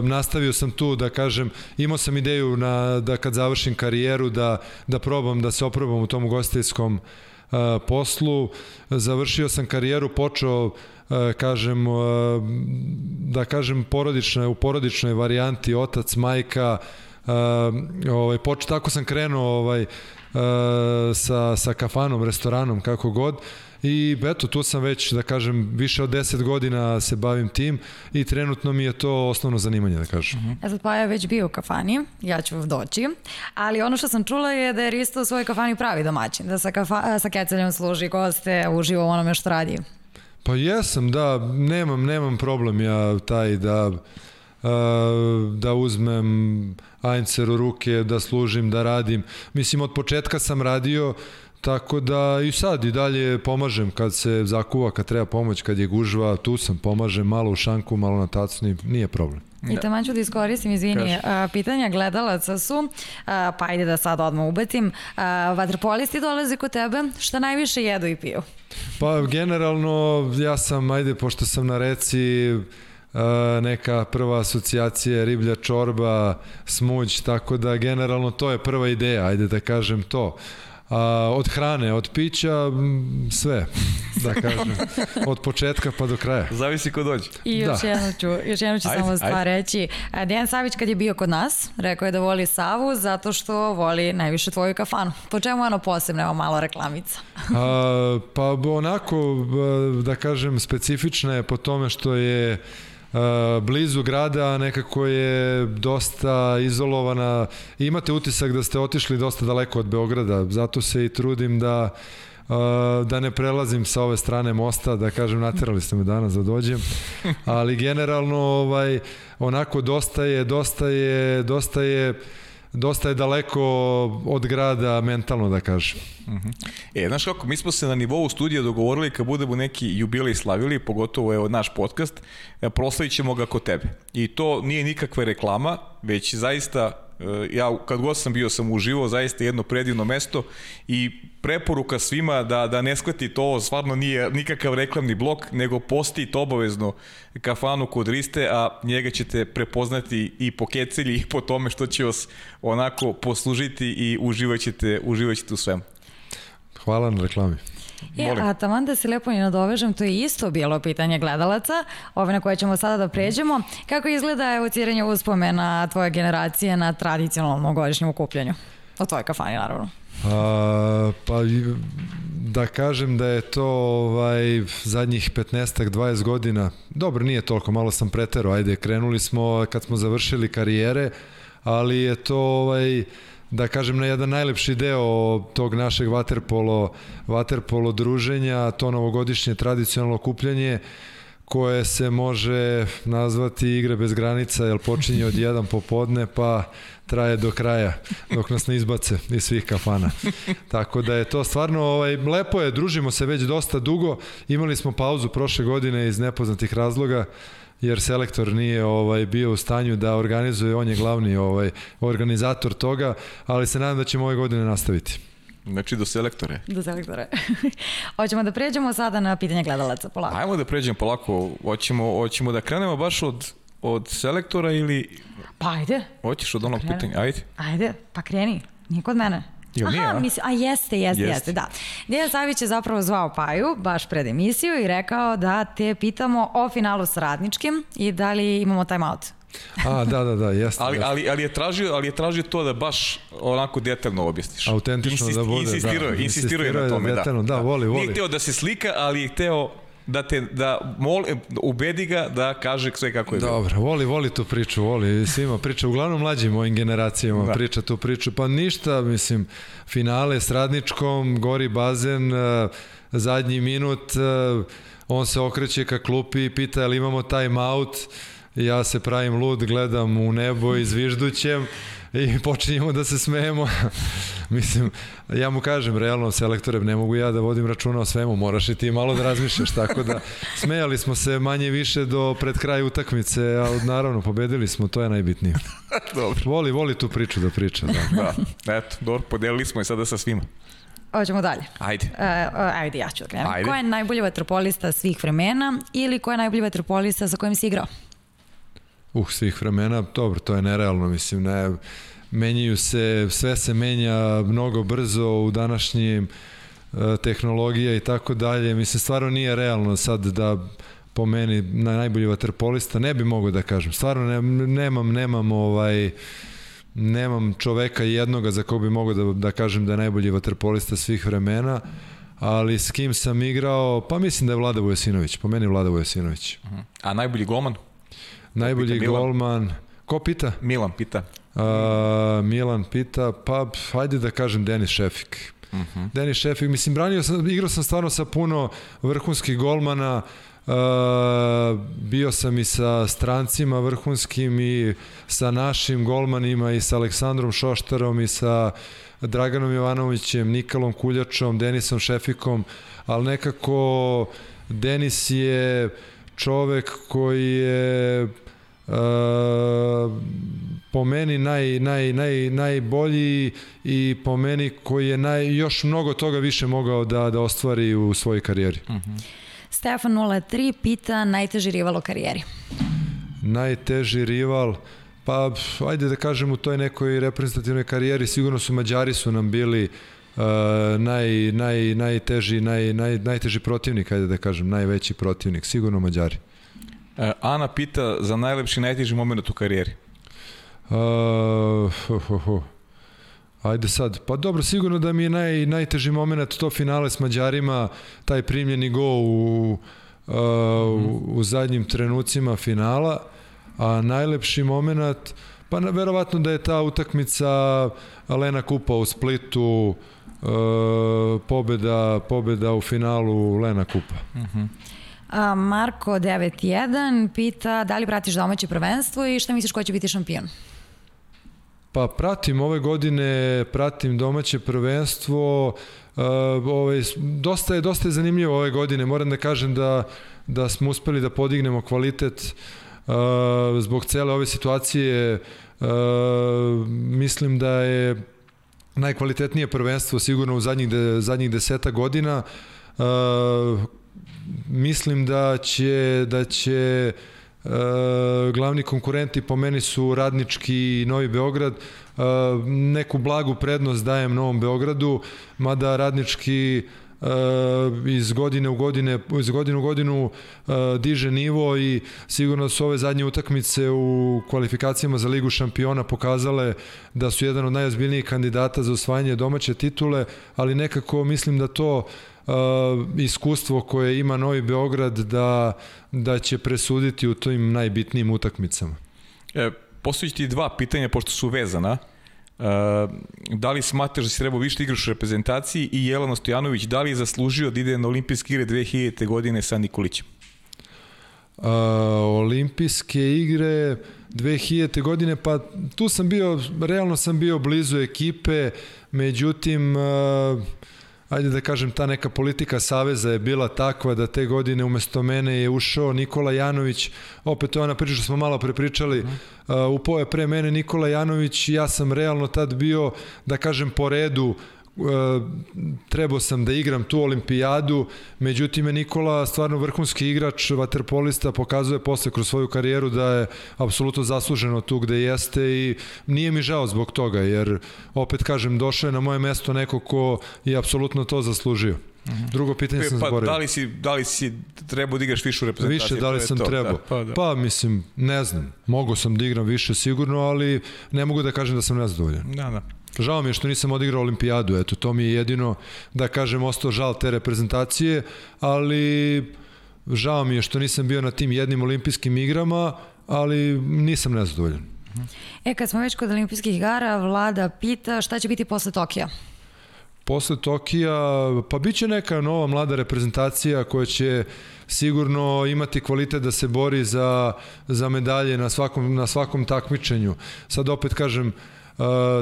nastavio sam tu da kažem, imao sam ideju na, da kad završim karijeru da, da probam da se oprobam u tom ugostiteljskom uh, poslu. Završio sam karijeru, počeo kažem da kažem porodične u porodičnoj varijanti otac majka ovaj poč tako sam krenuo ovaj sa, sa kafanom, restoranom, kako god. I eto, tu sam već, da kažem, više od 10 godina se bavim tim i trenutno mi je to osnovno zanimanje, da kažem. Uh -huh. E sad pa je već bio u kafani, ja ću doći, ali ono što sam čula je da je Risto u svojoj kafani pravi domaćin, da sa, kafa, sa keceljem služi goste, uživa u onome što radi. Pa jesam, da, nemam, nemam problem ja taj da da uzmem Aincer u ruke, da služim, da radim. Mislim, od početka sam radio, tako da i sad i dalje pomažem kad se zakuva, kad treba pomoć, kad je gužva, tu sam, pomažem malo u šanku, malo na tacni, nije problem. I da. tamo ću da iskoristim, izvini, a, pitanja gledalaca su, a, pa ajde da sad odmah ubetim, a, vaterpolisti dolaze kod tebe, šta najviše jedu i piju? Pa generalno ja sam, ajde, pošto sam na reci, neka prva asocijacija riblja čorba, smuđ, tako da generalno to je prva ideja, ajde da kažem to. A, od hrane, od pića, sve, da kažem. Od početka pa do kraja. Zavisi ko dođe. I još da. jedno ću, još jedno ću ajde, samo stvar ajde. reći. Dejan Savić kad je bio kod nas, rekao je da voli Savu zato što voli najviše tvoju kafanu. Po čemu ono posebno, evo malo reklamica? A, pa onako, da kažem, specifična je po tome što je blizu grada, nekako je dosta izolovana. Imate utisak da ste otišli dosta daleko od Beograda, zato se i trudim da da ne prelazim sa ove strane mosta, da kažem naterali ste me danas da dođem, ali generalno ovaj onako dosta je, dosta je, dosta je dosta je daleko od grada mentalno da kažem. Uh. E, znaš kako, mi smo se na nivou studija dogovorili kad budemo neki jubilej slavili, pogotovo je naš podcast, e, proslavit ćemo ga kod tebe. I to nije nikakva reklama, već zaista ja kad god sam bio sam uživao zaista jedno predivno mesto i preporuka svima da, da ne shvati to, stvarno nije nikakav reklamni blok, nego postite obavezno kafanu kod Riste, a njega ćete prepoznati i po kecelji i po tome što će vas onako poslužiti i uživat ćete, uživat ćete u svemu. Hvala na reklami. E, a taman da se lepo i nadovežem, to je isto bilo pitanje gledalaca, ove na koje ćemo sada da pređemo. Kako izgleda evociranje uspomena tvoje generacije na tradicionalnom godišnjem okupljanju? O tvojoj kafani, naravno. A, pa da kažem da je to ovaj zadnjih 15 20 godina. Dobro, nije toliko, malo sam pretero. Ajde, krenuli smo kad smo završili karijere, ali je to ovaj da kažem na jedan najlepši deo tog našeg vaterpolo, vaterpolo druženja, to novogodišnje tradicionalno okupljanje koje se može nazvati igre bez granica, jer počinje od jedan popodne pa traje do kraja, dok nas ne izbace iz svih kafana. Tako da je to stvarno, ovaj, lepo je, družimo se već dosta dugo, imali smo pauzu prošle godine iz nepoznatih razloga, jer selektor nije ovaj bio u stanju da organizuje, on je glavni ovaj organizator toga, ali se nadam da ćemo ove godine nastaviti. Znači do selektore. Do selektore. Hoćemo da pređemo sada na pitanje gledalaca polako. Ajmo da pređemo polako. Hoćemo, hoćemo da krenemo baš od, od selektora ili... Pa ajde. Hoćeš od onog pitanja? Ajde. Ajde, pa kreni. Nije kod mene. Jel nije, a? Mislim, a jeste, jeste, jeste, jeste, da. Dejan Savić je zapravo zvao Paju, baš pred emisiju i rekao da te pitamo o finalu s radničkim i da li imamo time out. A, da, da, da, jeste. ali, ali, ali, je tražio, ali je tražio to da baš onako detaljno objasniš. Autentično Insist, da bude, insistirao, da. Insistirao je na tome, detaljno, da. da, voli, voli. Nije hteo da se slika, ali je hteo da te da mol, ubedi ga da kaže sve kako je Dobro, bilo. voli, voli tu priču, voli svima priča, uglavnom mlađim mojim generacijama da. priča tu priču, pa ništa, mislim, finale s Radničkom, gori bazen, e, zadnji minut, e, on se okreće ka klupi i pita ali imamo time out, ja se pravim lud, gledam u nebo i zviždućem, i počinjemo da se smejemo. Mislim, ja mu kažem, realno, selektore, ne mogu ja da vodim računa o svemu, moraš i ti malo da razmišljaš, tako da smejali smo se manje više do pred kraja utakmice, a naravno, pobedili smo, to je najbitnije. dobro. Voli, voli tu priču da priča. Da, da eto, dobro, podelili smo i sada sa svima. Hoćemo dalje. Ajde. Uh, ajde, ja ću da krenem. Ajde. Ko je najbolji vatropolista svih vremena ili ko je najbolji vatropolista sa kojim si igrao? Uh, svih vremena, dobro, to je nerealno, mislim, ne, menjaju se, sve se menja mnogo brzo u današnjim e, tehnologija i tako dalje, mislim, stvarno nije realno sad da po meni na najbolji vaterpolista, ne bi mogo da kažem, stvarno ne, nemam, nemam ovaj, nemam čoveka jednoga za kog bi mogao da, da kažem da je najbolji vaterpolista svih vremena, ali s kim sam igrao, pa mislim da je Vlada Vujasinović, po meni Vlada Vujasinović. Uh -huh. A najbolji golman? Najbolji golman, ko pita? Milan pita. Uh, Milan pita, pa hajde da kažem Denis Šefik. Uh -huh. Denis Šefik, mislim, branio sam, igrao sam stvarno sa puno vrhunskih golmana, Uh, bio sam i sa strancima vrhunskim i sa našim golmanima i sa Aleksandrom Šoštarom i sa Draganom Jovanovićem, Nikolom Kuljačom, Denisom Šefikom, ali nekako Denis je čovek koji je uh, po meni naj, naj, naj, najbolji i po meni koji je naj, još mnogo toga više mogao da, da ostvari u svojoj karijeri. Uh -huh. Stefan 03 pita najteži rival u karijeri. Najteži rival, pa ajde da kažem u toj nekoj reprezentativnoj karijeri, sigurno su Mađari su nam bili uh, naj, naj, najteži, naj, naj, najteži protivnik, ajde da kažem, najveći protivnik, sigurno Mađari. Uh, Ana pita za najlepši, najteži moment u karijeri. Uh, ho, ho, ho. Ajde sad, pa dobro, sigurno da mi je naj, najteži moment to finale s Mađarima, taj primljeni go u, uh, u, u zadnjim trenucima finala, a najlepši moment, pa na, verovatno da je ta utakmica Lena Kupa u Splitu, uh, pobeda, pobeda u finalu Lena Kupa. Uh -huh. Marko 91 pita da li pratiš domaće prvenstvo i šta misliš ko će biti šampion? Pa pratim ove godine, pratim domaće prvenstvo, uh, ovaj, dosta, je, dosta je zanimljivo ove godine, moram da kažem da, da smo uspeli da podignemo kvalitet uh, zbog cele ove situacije, uh, mislim da je najkvalitetnije prvenstvo sigurno u zadnjih, de, zadnjih deseta godina, uh, mislim da će, da će uh, glavni konkurenti po meni su Radnički i Novi Beograd. E, neku blagu prednost dajem Novom Beogradu, mada Radnički e, iz godine u godine iz godine u godinu diže nivo i sigurno su ove zadnje utakmice u kvalifikacijama za ligu šampiona pokazale da su jedan od najozbiljnijih kandidata za osvajanje domaće titule, ali nekako mislim da to uh, iskustvo koje ima Novi Beograd da, da će presuditi u tim najbitnijim utakmicama. E, postoji ti dva pitanja, pošto su vezana. Uh, da li smatraš da si trebao više da igraš u reprezentaciji i Jelena Stojanović, da li je zaslužio da ide na olimpijske igre 2000. godine sa Nikolićem? Uh, olimpijske igre 2000. godine, pa tu sam bio, realno sam bio blizu ekipe, međutim uh, ajde da kažem, ta neka politika Saveza je bila takva da te godine umesto mene je ušao Nikola Janović, opet to je ona priča što smo malo prepričali, uh, upao je pre mene Nikola Janović, ja sam realno tad bio, da kažem, po redu trebao sam da igram tu olimpijadu, međutim je Nikola stvarno vrhunski igrač, vaterpolista, pokazuje posle kroz svoju karijeru da je apsolutno zasluženo tu gde jeste i nije mi žao zbog toga, jer opet kažem, došao je na moje mesto neko ko je apsolutno to zaslužio. Mhm. Drugo pitanje sam pa, zaboravio. Da li si, da li si trebao da igraš više u reprezentaciji? Više, da li sam to, trebao? Da, pa, da. pa mislim, ne znam. Mogu sam da igram više sigurno, ali ne mogu da kažem da sam nezadovoljan. Da, da. Žao mi je što nisam odigrao olimpijadu, eto, to mi je jedino, da kažem, ostao žal te reprezentacije, ali žao mi je što nisam bio na tim jednim olimpijskim igrama, ali nisam nezadovoljan. E, kad smo već kod olimpijskih igara, Vlada pita šta će biti posle Tokija? Posle Tokija, pa bit će neka nova mlada reprezentacija koja će sigurno imati kvalitet da se bori za, za medalje na svakom, na svakom takmičenju. Sad opet kažem,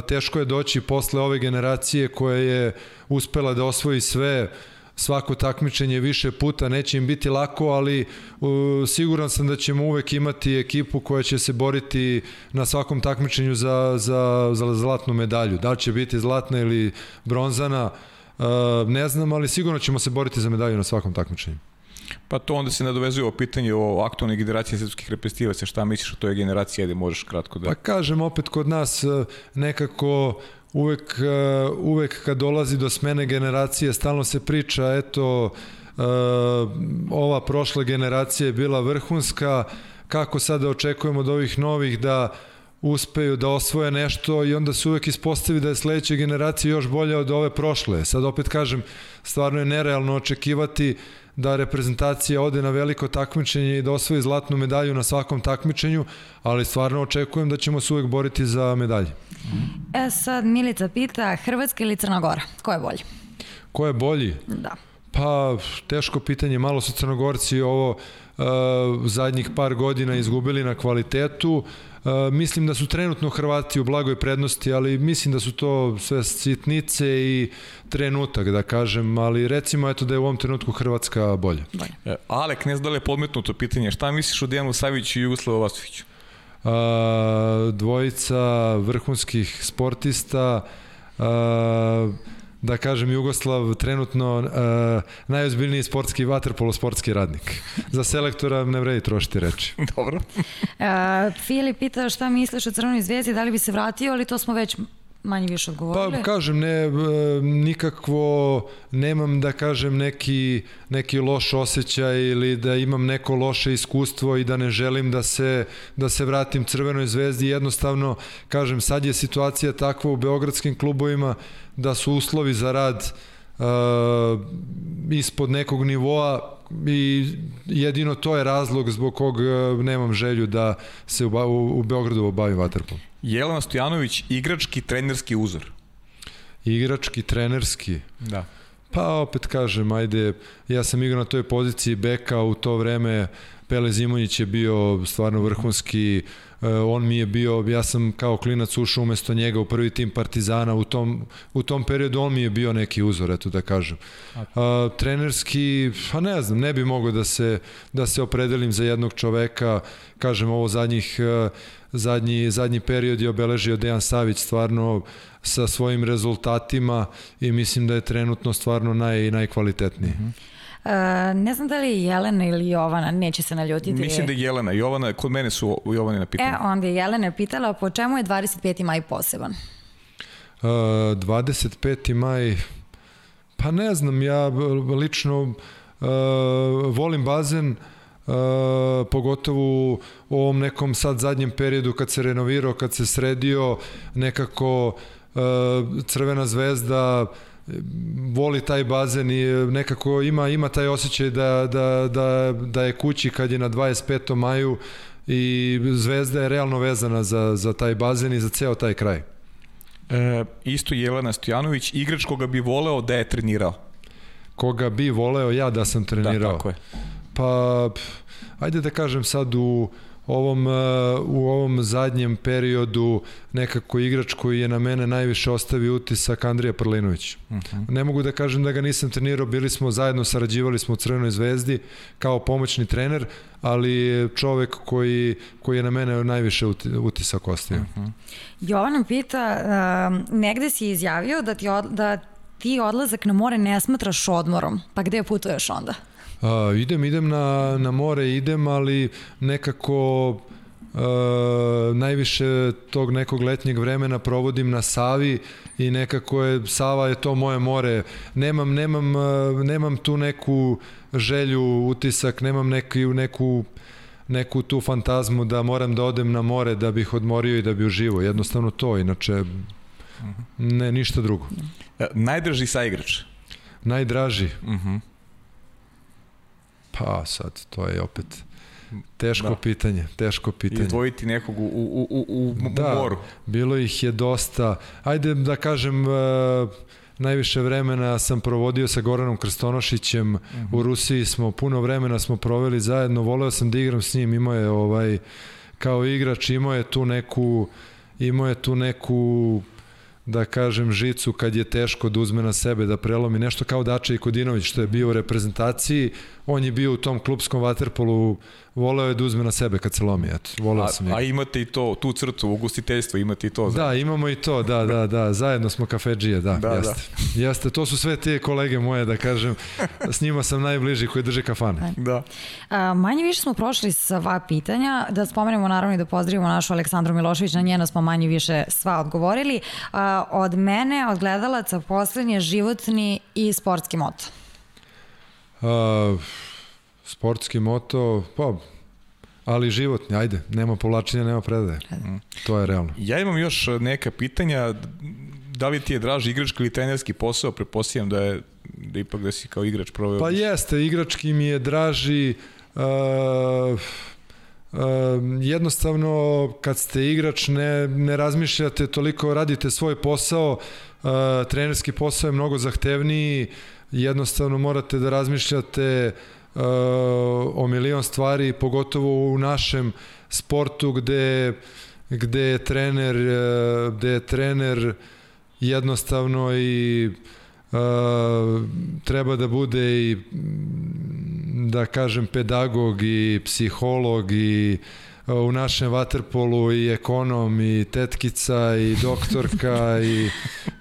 teško je doći posle ove generacije koja je uspela da osvoji sve svako takmičenje više puta, neće im biti lako, ali uh, siguran sam da ćemo uvek imati ekipu koja će se boriti na svakom takmičenju za, za, za zlatnu medalju. Da li će biti zlatna ili bronzana, uh, ne znam, ali sigurno ćemo se boriti za medalju na svakom takmičenju. Pa to onda se nadovezuje o pitanje o aktualnoj generaciji srpskih reprezentativaca. Šta misliš o toj generaciji? Ajde, možeš kratko da... Pa kažem, opet kod nas e, nekako uvek, e, uvek kad dolazi do smene generacije, stalno se priča, eto, e, ova prošla generacija je bila vrhunska, kako sada očekujemo od ovih novih da uspeju da osvoje nešto i onda se uvek ispostavi da je sledeća generacija još bolja od ove prošle. Sad opet kažem, stvarno je nerealno očekivati da reprezentacija ode na veliko takmičenje i da osvoji zlatnu medalju na svakom takmičenju, ali stvarno očekujem da ćemo se uvek boriti za medalje. E sad Milica pita, Hrvatska ili Crna Gora? Ko je bolji? Ko je bolji? Da. Pa, teško pitanje, malo su Crnogorci ovo uh, zadnjih par godina izgubili na kvalitetu. Uh, mislim da su trenutno Hrvati u blagoj prednosti, ali mislim da su to sve sitnice i trenutak, da kažem, ali recimo eto da je u ovom trenutku Hrvatska bolja. E, Alek, ne znam da li je podmetnuto pitanje, šta misliš o Dejanu Saviću i Jugoslavu Vasoviću? Uh, dvojica vrhunskih sportista, uh, da kažem Jugoslav trenutno uh, najozbiljniji sportski vaterpolo sportski radnik. Za selektora ne vredi trošiti reči. Dobro. E, Filip pita šta misliš o Crvenoj zvezdi, da li bi se vratio, ali to smo već manje više odgovorili. Pa kažem, ne, e, nikakvo, nemam da kažem neki, neki loš osjećaj ili da imam neko loše iskustvo i da ne želim da se, da se vratim Crvenoj zvezdi. Jednostavno, kažem, sad je situacija takva u beogradskim klubovima da su uslovi za rad uh, ispod nekog nivoa i jedino to je razlog zbog kog uh, nemam želju da se u, u, u Beogradu obavim vaterpolom. Jelena Stojanović, igrački, trenerski uzor. Igrački, trenerski. Da. Pa opet kažem, ajde, ja sam igrao na toj poziciji beka u to vreme, Pele Zimonjić je bio stvarno vrhunski, uh, on mi je bio, ja sam kao klinac ušao umesto njega u prvi tim Partizana, u tom, u tom periodu on mi je bio neki uzor, eto da kažem. Uh, trenerski, pa ne znam, ne bi mogao da se, da se opredelim za jednog čoveka, kažem ovo zadnjih uh, zadnji, zadnji period je obeležio Dejan Savić stvarno sa svojim rezultatima i mislim da je trenutno stvarno naj, najkvalitetniji. Mm -hmm. Uh, ne znam da li je Jelena ili Jovana, neće se naljutiti. Mislim da je Jelena. Jovana, kod mene su Jovane napitali. E, onda je Jelena pitala po čemu je 25. maj poseban? Uh, 25. maj, pa ne znam, ja lično uh, volim bazen, Uh, pogotovo u ovom nekom sad zadnjem periodu kad se renovirao, kad se sredio nekako uh, Crvena zvezda voli taj bazen i nekako ima ima taj osjećaj da, da, da, da je kući kad je na 25. maju i Zvezda je realno vezana za, za taj bazen i za ceo taj kraj. E, isto Jelena Stojanović, igrač koga bi voleo da je trenirao. Koga bi voleo ja da sam trenirao? Da, tako je. Pa, ajde da kažem sad u ovom, u ovom zadnjem periodu nekako igrač koji je na mene najviše ostavio utisak Andrija Prlinović. Uh -huh. Ne mogu da kažem da ga nisam trenirao, bili smo zajedno, sarađivali smo u Crvenoj zvezdi kao pomoćni trener, ali čovek koji, koji je na mene najviše utisak ostavio. Uh -huh. Jovan pita, uh, negde si izjavio da ti, od, da ti odlazak na more ne smatraš odmorom, pa gde putuješ onda? A, idem, idem na, na more, idem, ali nekako uh, najviše tog nekog letnjeg vremena provodim na Savi i nekako je Sava je to moje more. Nemam nemam uh, nemam tu neku želju, utisak, nemam neki neku neku tu fantazmu da moram da odem na more da bih odmorio i da bi uživo. Jednostavno to, inače ne ništa drugo. E, najdraži saigrač? Najdraži? Mhm. Uh -huh. Pa sad, to je opet teško da. pitanje, teško pitanje. Izdvojiti nekog u, u, u, u, da, moru. bilo ih je dosta. Ajde da kažem, uh, najviše vremena sam provodio sa Goranom Krstonošićem uh -huh. u Rusiji smo puno vremena smo proveli zajedno voleo sam da igram s njim imao je ovaj kao igrač imao je tu neku imao je tu neku da kažem žicu kad je teško da uzme na sebe da prelomi. Nešto kao Dače i Kodinović što je bio u reprezentaciji on je bio u tom klubskom vaterpolu voleo je da uzme na sebe kad se lomi, eto, voleo a, sam je. A imate i to, tu crtu, ugostiteljstvo, imate i to. Da, imamo i to, da, da, da, zajedno smo kafeđije, da, da jeste. Da. Jeste, to su sve te kolege moje, da kažem, s njima sam najbliži koji drže kafane. Da. A, manje više smo prošli sva pitanja, da spomenemo naravno i da pozdravimo našu Aleksandru Milošević, na njena smo manje više sva odgovorili. A, od mene, od gledalaca, poslednje životni i sportski moto. Uh, sportski moto, pa ali životni, ajde, nema povlačenja, nema predaje. To je realno. Ja imam još neka pitanja, da li ti je draži igrački ili trenerski posao, prepostavljam da je da ipak da si kao igrač proveo. Pa jeste, igrački mi je draži uh, Uh, jednostavno kad ste igrač ne, ne razmišljate toliko, radite svoj posao, uh, trenerski posao je mnogo zahtevniji, jednostavno morate da razmišljate uh, o milion stvari, pogotovo u našem sportu gde, gde je trener, uh, gde je trener jednostavno i uh, treba da bude i da kažem pedagog i psiholog i u našem vaterpolu i ekonom i tetkica i doktorka i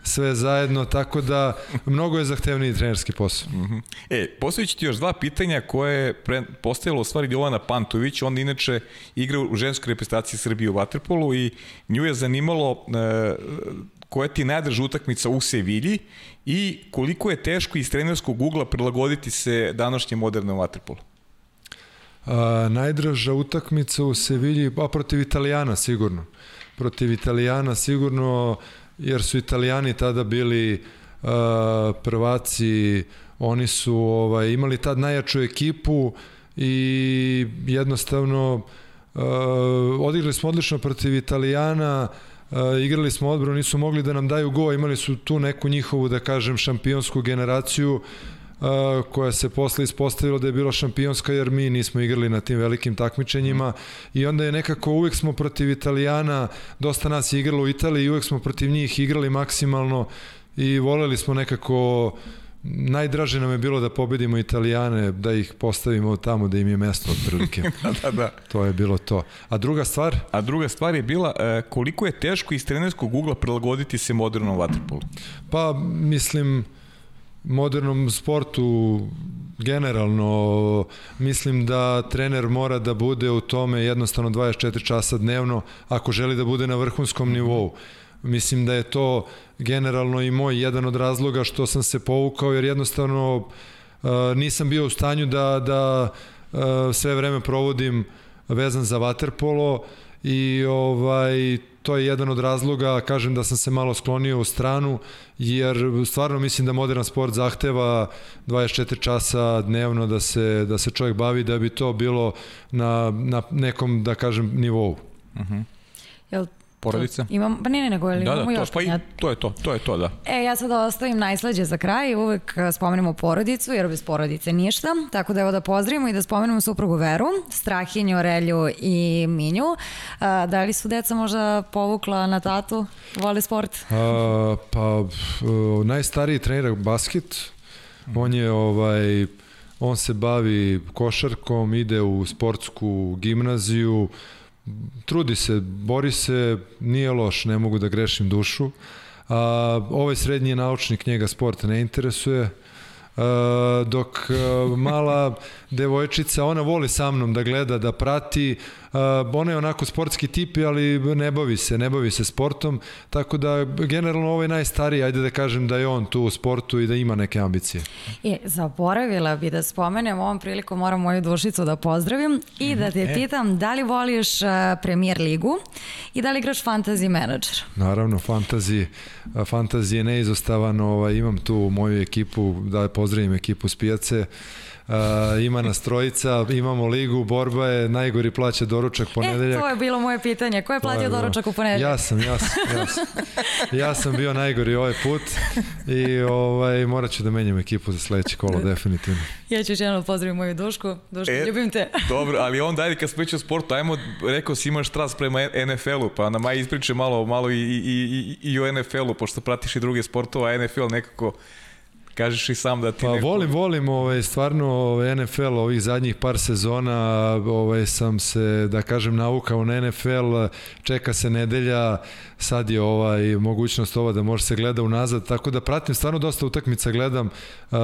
sve zajedno, tako da mnogo je zahtevniji trenerski posao. Mm -hmm. E, postavit ću ti još dva pitanja koje je pre, postavila u stvari Jovana Pantović, on inače igra u ženskoj reprezentaciji Srbije u vaterpolu i nju je zanimalo e, koja ti je najdrža utakmica u Sevilji i koliko je teško iz trenerskog ugla prilagoditi se današnjem modernom vaterpolu? A, najdraža utakmica u Sevilji, pa protiv Italijana sigurno. Protiv Italijana sigurno, jer su Italijani tada bili a, prvaci, oni su ovaj, imali tad najjaču ekipu i jednostavno a, odigrali smo odlično protiv Italijana, Uh, igrali smo odbranu, nisu mogli da nam daju go, imali su tu neku njihovu, da kažem, šampionsku generaciju uh, koja se posle ispostavila da je bila šampionska jer mi nismo igrali na tim velikim takmičenjima i onda je nekako uvek smo protiv Italijana, dosta nas je igralo u Italiji i uvek smo protiv njih igrali maksimalno i voleli smo nekako najdraže nam je bilo da pobedimo Italijane, da ih postavimo tamo da im je mesto otprilike. da, da, da. To je bilo to. A druga stvar? A druga stvar je bila e, koliko je teško iz trenerskog ugla prilagoditi se modernom vaterpolu? Pa, mislim, modernom sportu generalno mislim da trener mora da bude u tome jednostavno 24 časa dnevno ako želi da bude na vrhunskom nivou. Mislim da je to generalno i moj jedan od razloga što sam se povukao jer jednostavno uh, nisam bio u stanju da, da uh, sve vreme provodim vezan za vaterpolo i ovaj to je jedan od razloga, kažem da sam se malo sklonio u stranu, jer stvarno mislim da modern sport zahteva 24 časa dnevno da se, da se čovjek bavi da bi to bilo na, na nekom, da kažem, nivou. Uh -huh. Jel porodica? Imam, pa ne, ne, nego, ali da, imamo da, to, još pa i, to je to, to je to, da. E, ja sad ostavim najslađe za kraj, uvek e, spomenemo porodicu, jer bez porodice ništa, tako da evo da pozdravimo i da spomenemo suprugu Veru, Strahinju, Relju i Minju. A, da li su deca možda povukla na tatu, vole sport? A, pa, najstariji trener basket, on je ovaj, on se bavi košarkom, ide u sportsku gimnaziju, trudi se, bori se, nije loš, ne mogu da grešim dušu. A, ovaj srednji je naučnik, njega sport ne interesuje. A, dok a, mala devojčica, ona voli sa mnom da gleda, da prati, ona je onako sportski tip, ali ne bavi se, ne bavi se sportom, tako da generalno ovaj najstariji, ajde da kažem da je on tu u sportu i da ima neke ambicije. E, zaboravila bi da spomenem, ovom priliku moram moju dušicu da pozdravim i da te e. pitam da li voliš premier ligu i da li igraš fantasy manager? Naravno, fantasy, fantasy je neizostavan, ovaj, imam tu moju ekipu, da pozdravim ekipu s pijace, Uh, ima nas trojica, imamo ligu, borba je, najgori plaća doručak ponedeljak. E, to je bilo moje pitanje. Ko je platio doručak u ponedeljak? Ja sam, ja sam, ja sam. Ja sam bio najgori ovaj put i ovaj, morat ću da menjam ekipu za sledeće kolo, definitivno. Ja ću jednom pozdraviti moju Dušku. Dušku, e, ljubim te. dobro, ali onda ajde kad smo o sportu, ajmo, rekao si imaš tras prema NFL-u, pa na maj ispriče malo, malo i, i, i, i o NFL-u, pošto pratiš i druge sportova, a NFL nekako Kažeš i sam da ti pa, neko... volim, volim ovaj, stvarno ovaj, NFL ovih zadnjih par sezona ovaj, sam se, da kažem, naukao na NFL, čeka se nedelja, sad je ovaj mogućnost ova da može se gleda unazad, tako da pratim stvarno dosta utakmica gledam. Uh,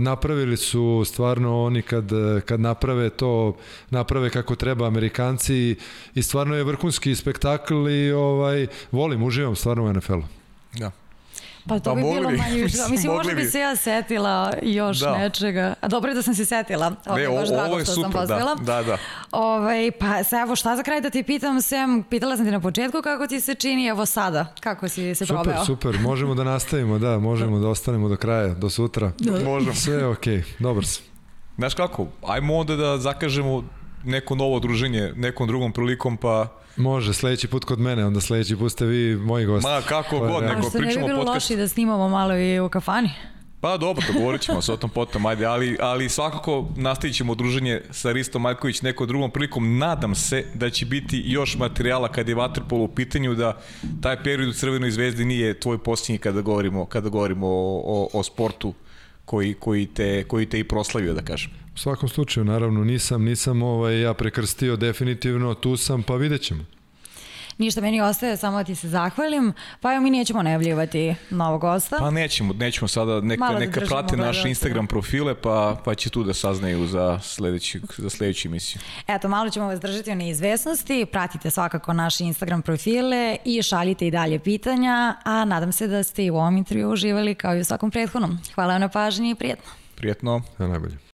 napravili su stvarno oni kad, kad naprave to, naprave kako treba Amerikanci i, i stvarno je vrhunski spektakl i ovaj volim, uživam stvarno u NFL-u. Da. Pa to Pa bi mogli bilo bi. manje više. Mislim, možda bi bi. se ja setila još Da. nečega. A dobro je da sam se setila. Ovo Ne, je o- baš ovo drago je što sam super, da. Da, da. Ovaj, pa se, evo šta za kraj da ti pitam, Sem, pitala sam ti na početku kako ti se čini, evo sada, kako si se Super, proveo? super, možemo da nastavimo, da, možemo da ostanemo do kraja, do sutra. Možemo. Sve je okej, dobar sam. Znaš kako, ajmo onda da zakažemo neko novo druženje nekom drugom prilikom, pa Može, sledeći put kod mene, onda sledeći put ste vi moji gosti. ma kako je god, realno. A nego što ne bi pričamo bilo loše da snimamo malo i u kafani? Pa dobro, dogovorit ćemo se o tom potom, ajde, ali, ali svakako nastavit ćemo druženje sa Risto Maljković nekom drugom prilikom. Nadam se da će biti još materijala kad je Waterpolo u pitanju, da taj period u Crvenoj zvezdi nije tvoj posljednji kada govorimo, kada govorimo o, o, o sportu koji, koji, te, koji te i proslavio, da kažem. U svakom slučaju, naravno, nisam, nisam ovaj, ja prekrstio definitivno, tu sam, pa vidjet ćemo. Ništa meni ostaje, samo da ti se zahvalim. Pa evo mi nećemo najavljivati novog gosta. Pa nećemo, nećemo sada, neka, Malo da neka držimo prate naše. Instagram profile, pa, pa će tu da saznaju za, sledeći, za sledeću emisiju. Eto, malo ćemo vas držati u neizvesnosti, pratite svakako naše Instagram profile i šaljite i dalje pitanja, a nadam se da ste i u ovom intervju uživali kao i u svakom prethodnom. Hvala vam na pažnji i prijetno. Prijetno. Sve najbolje.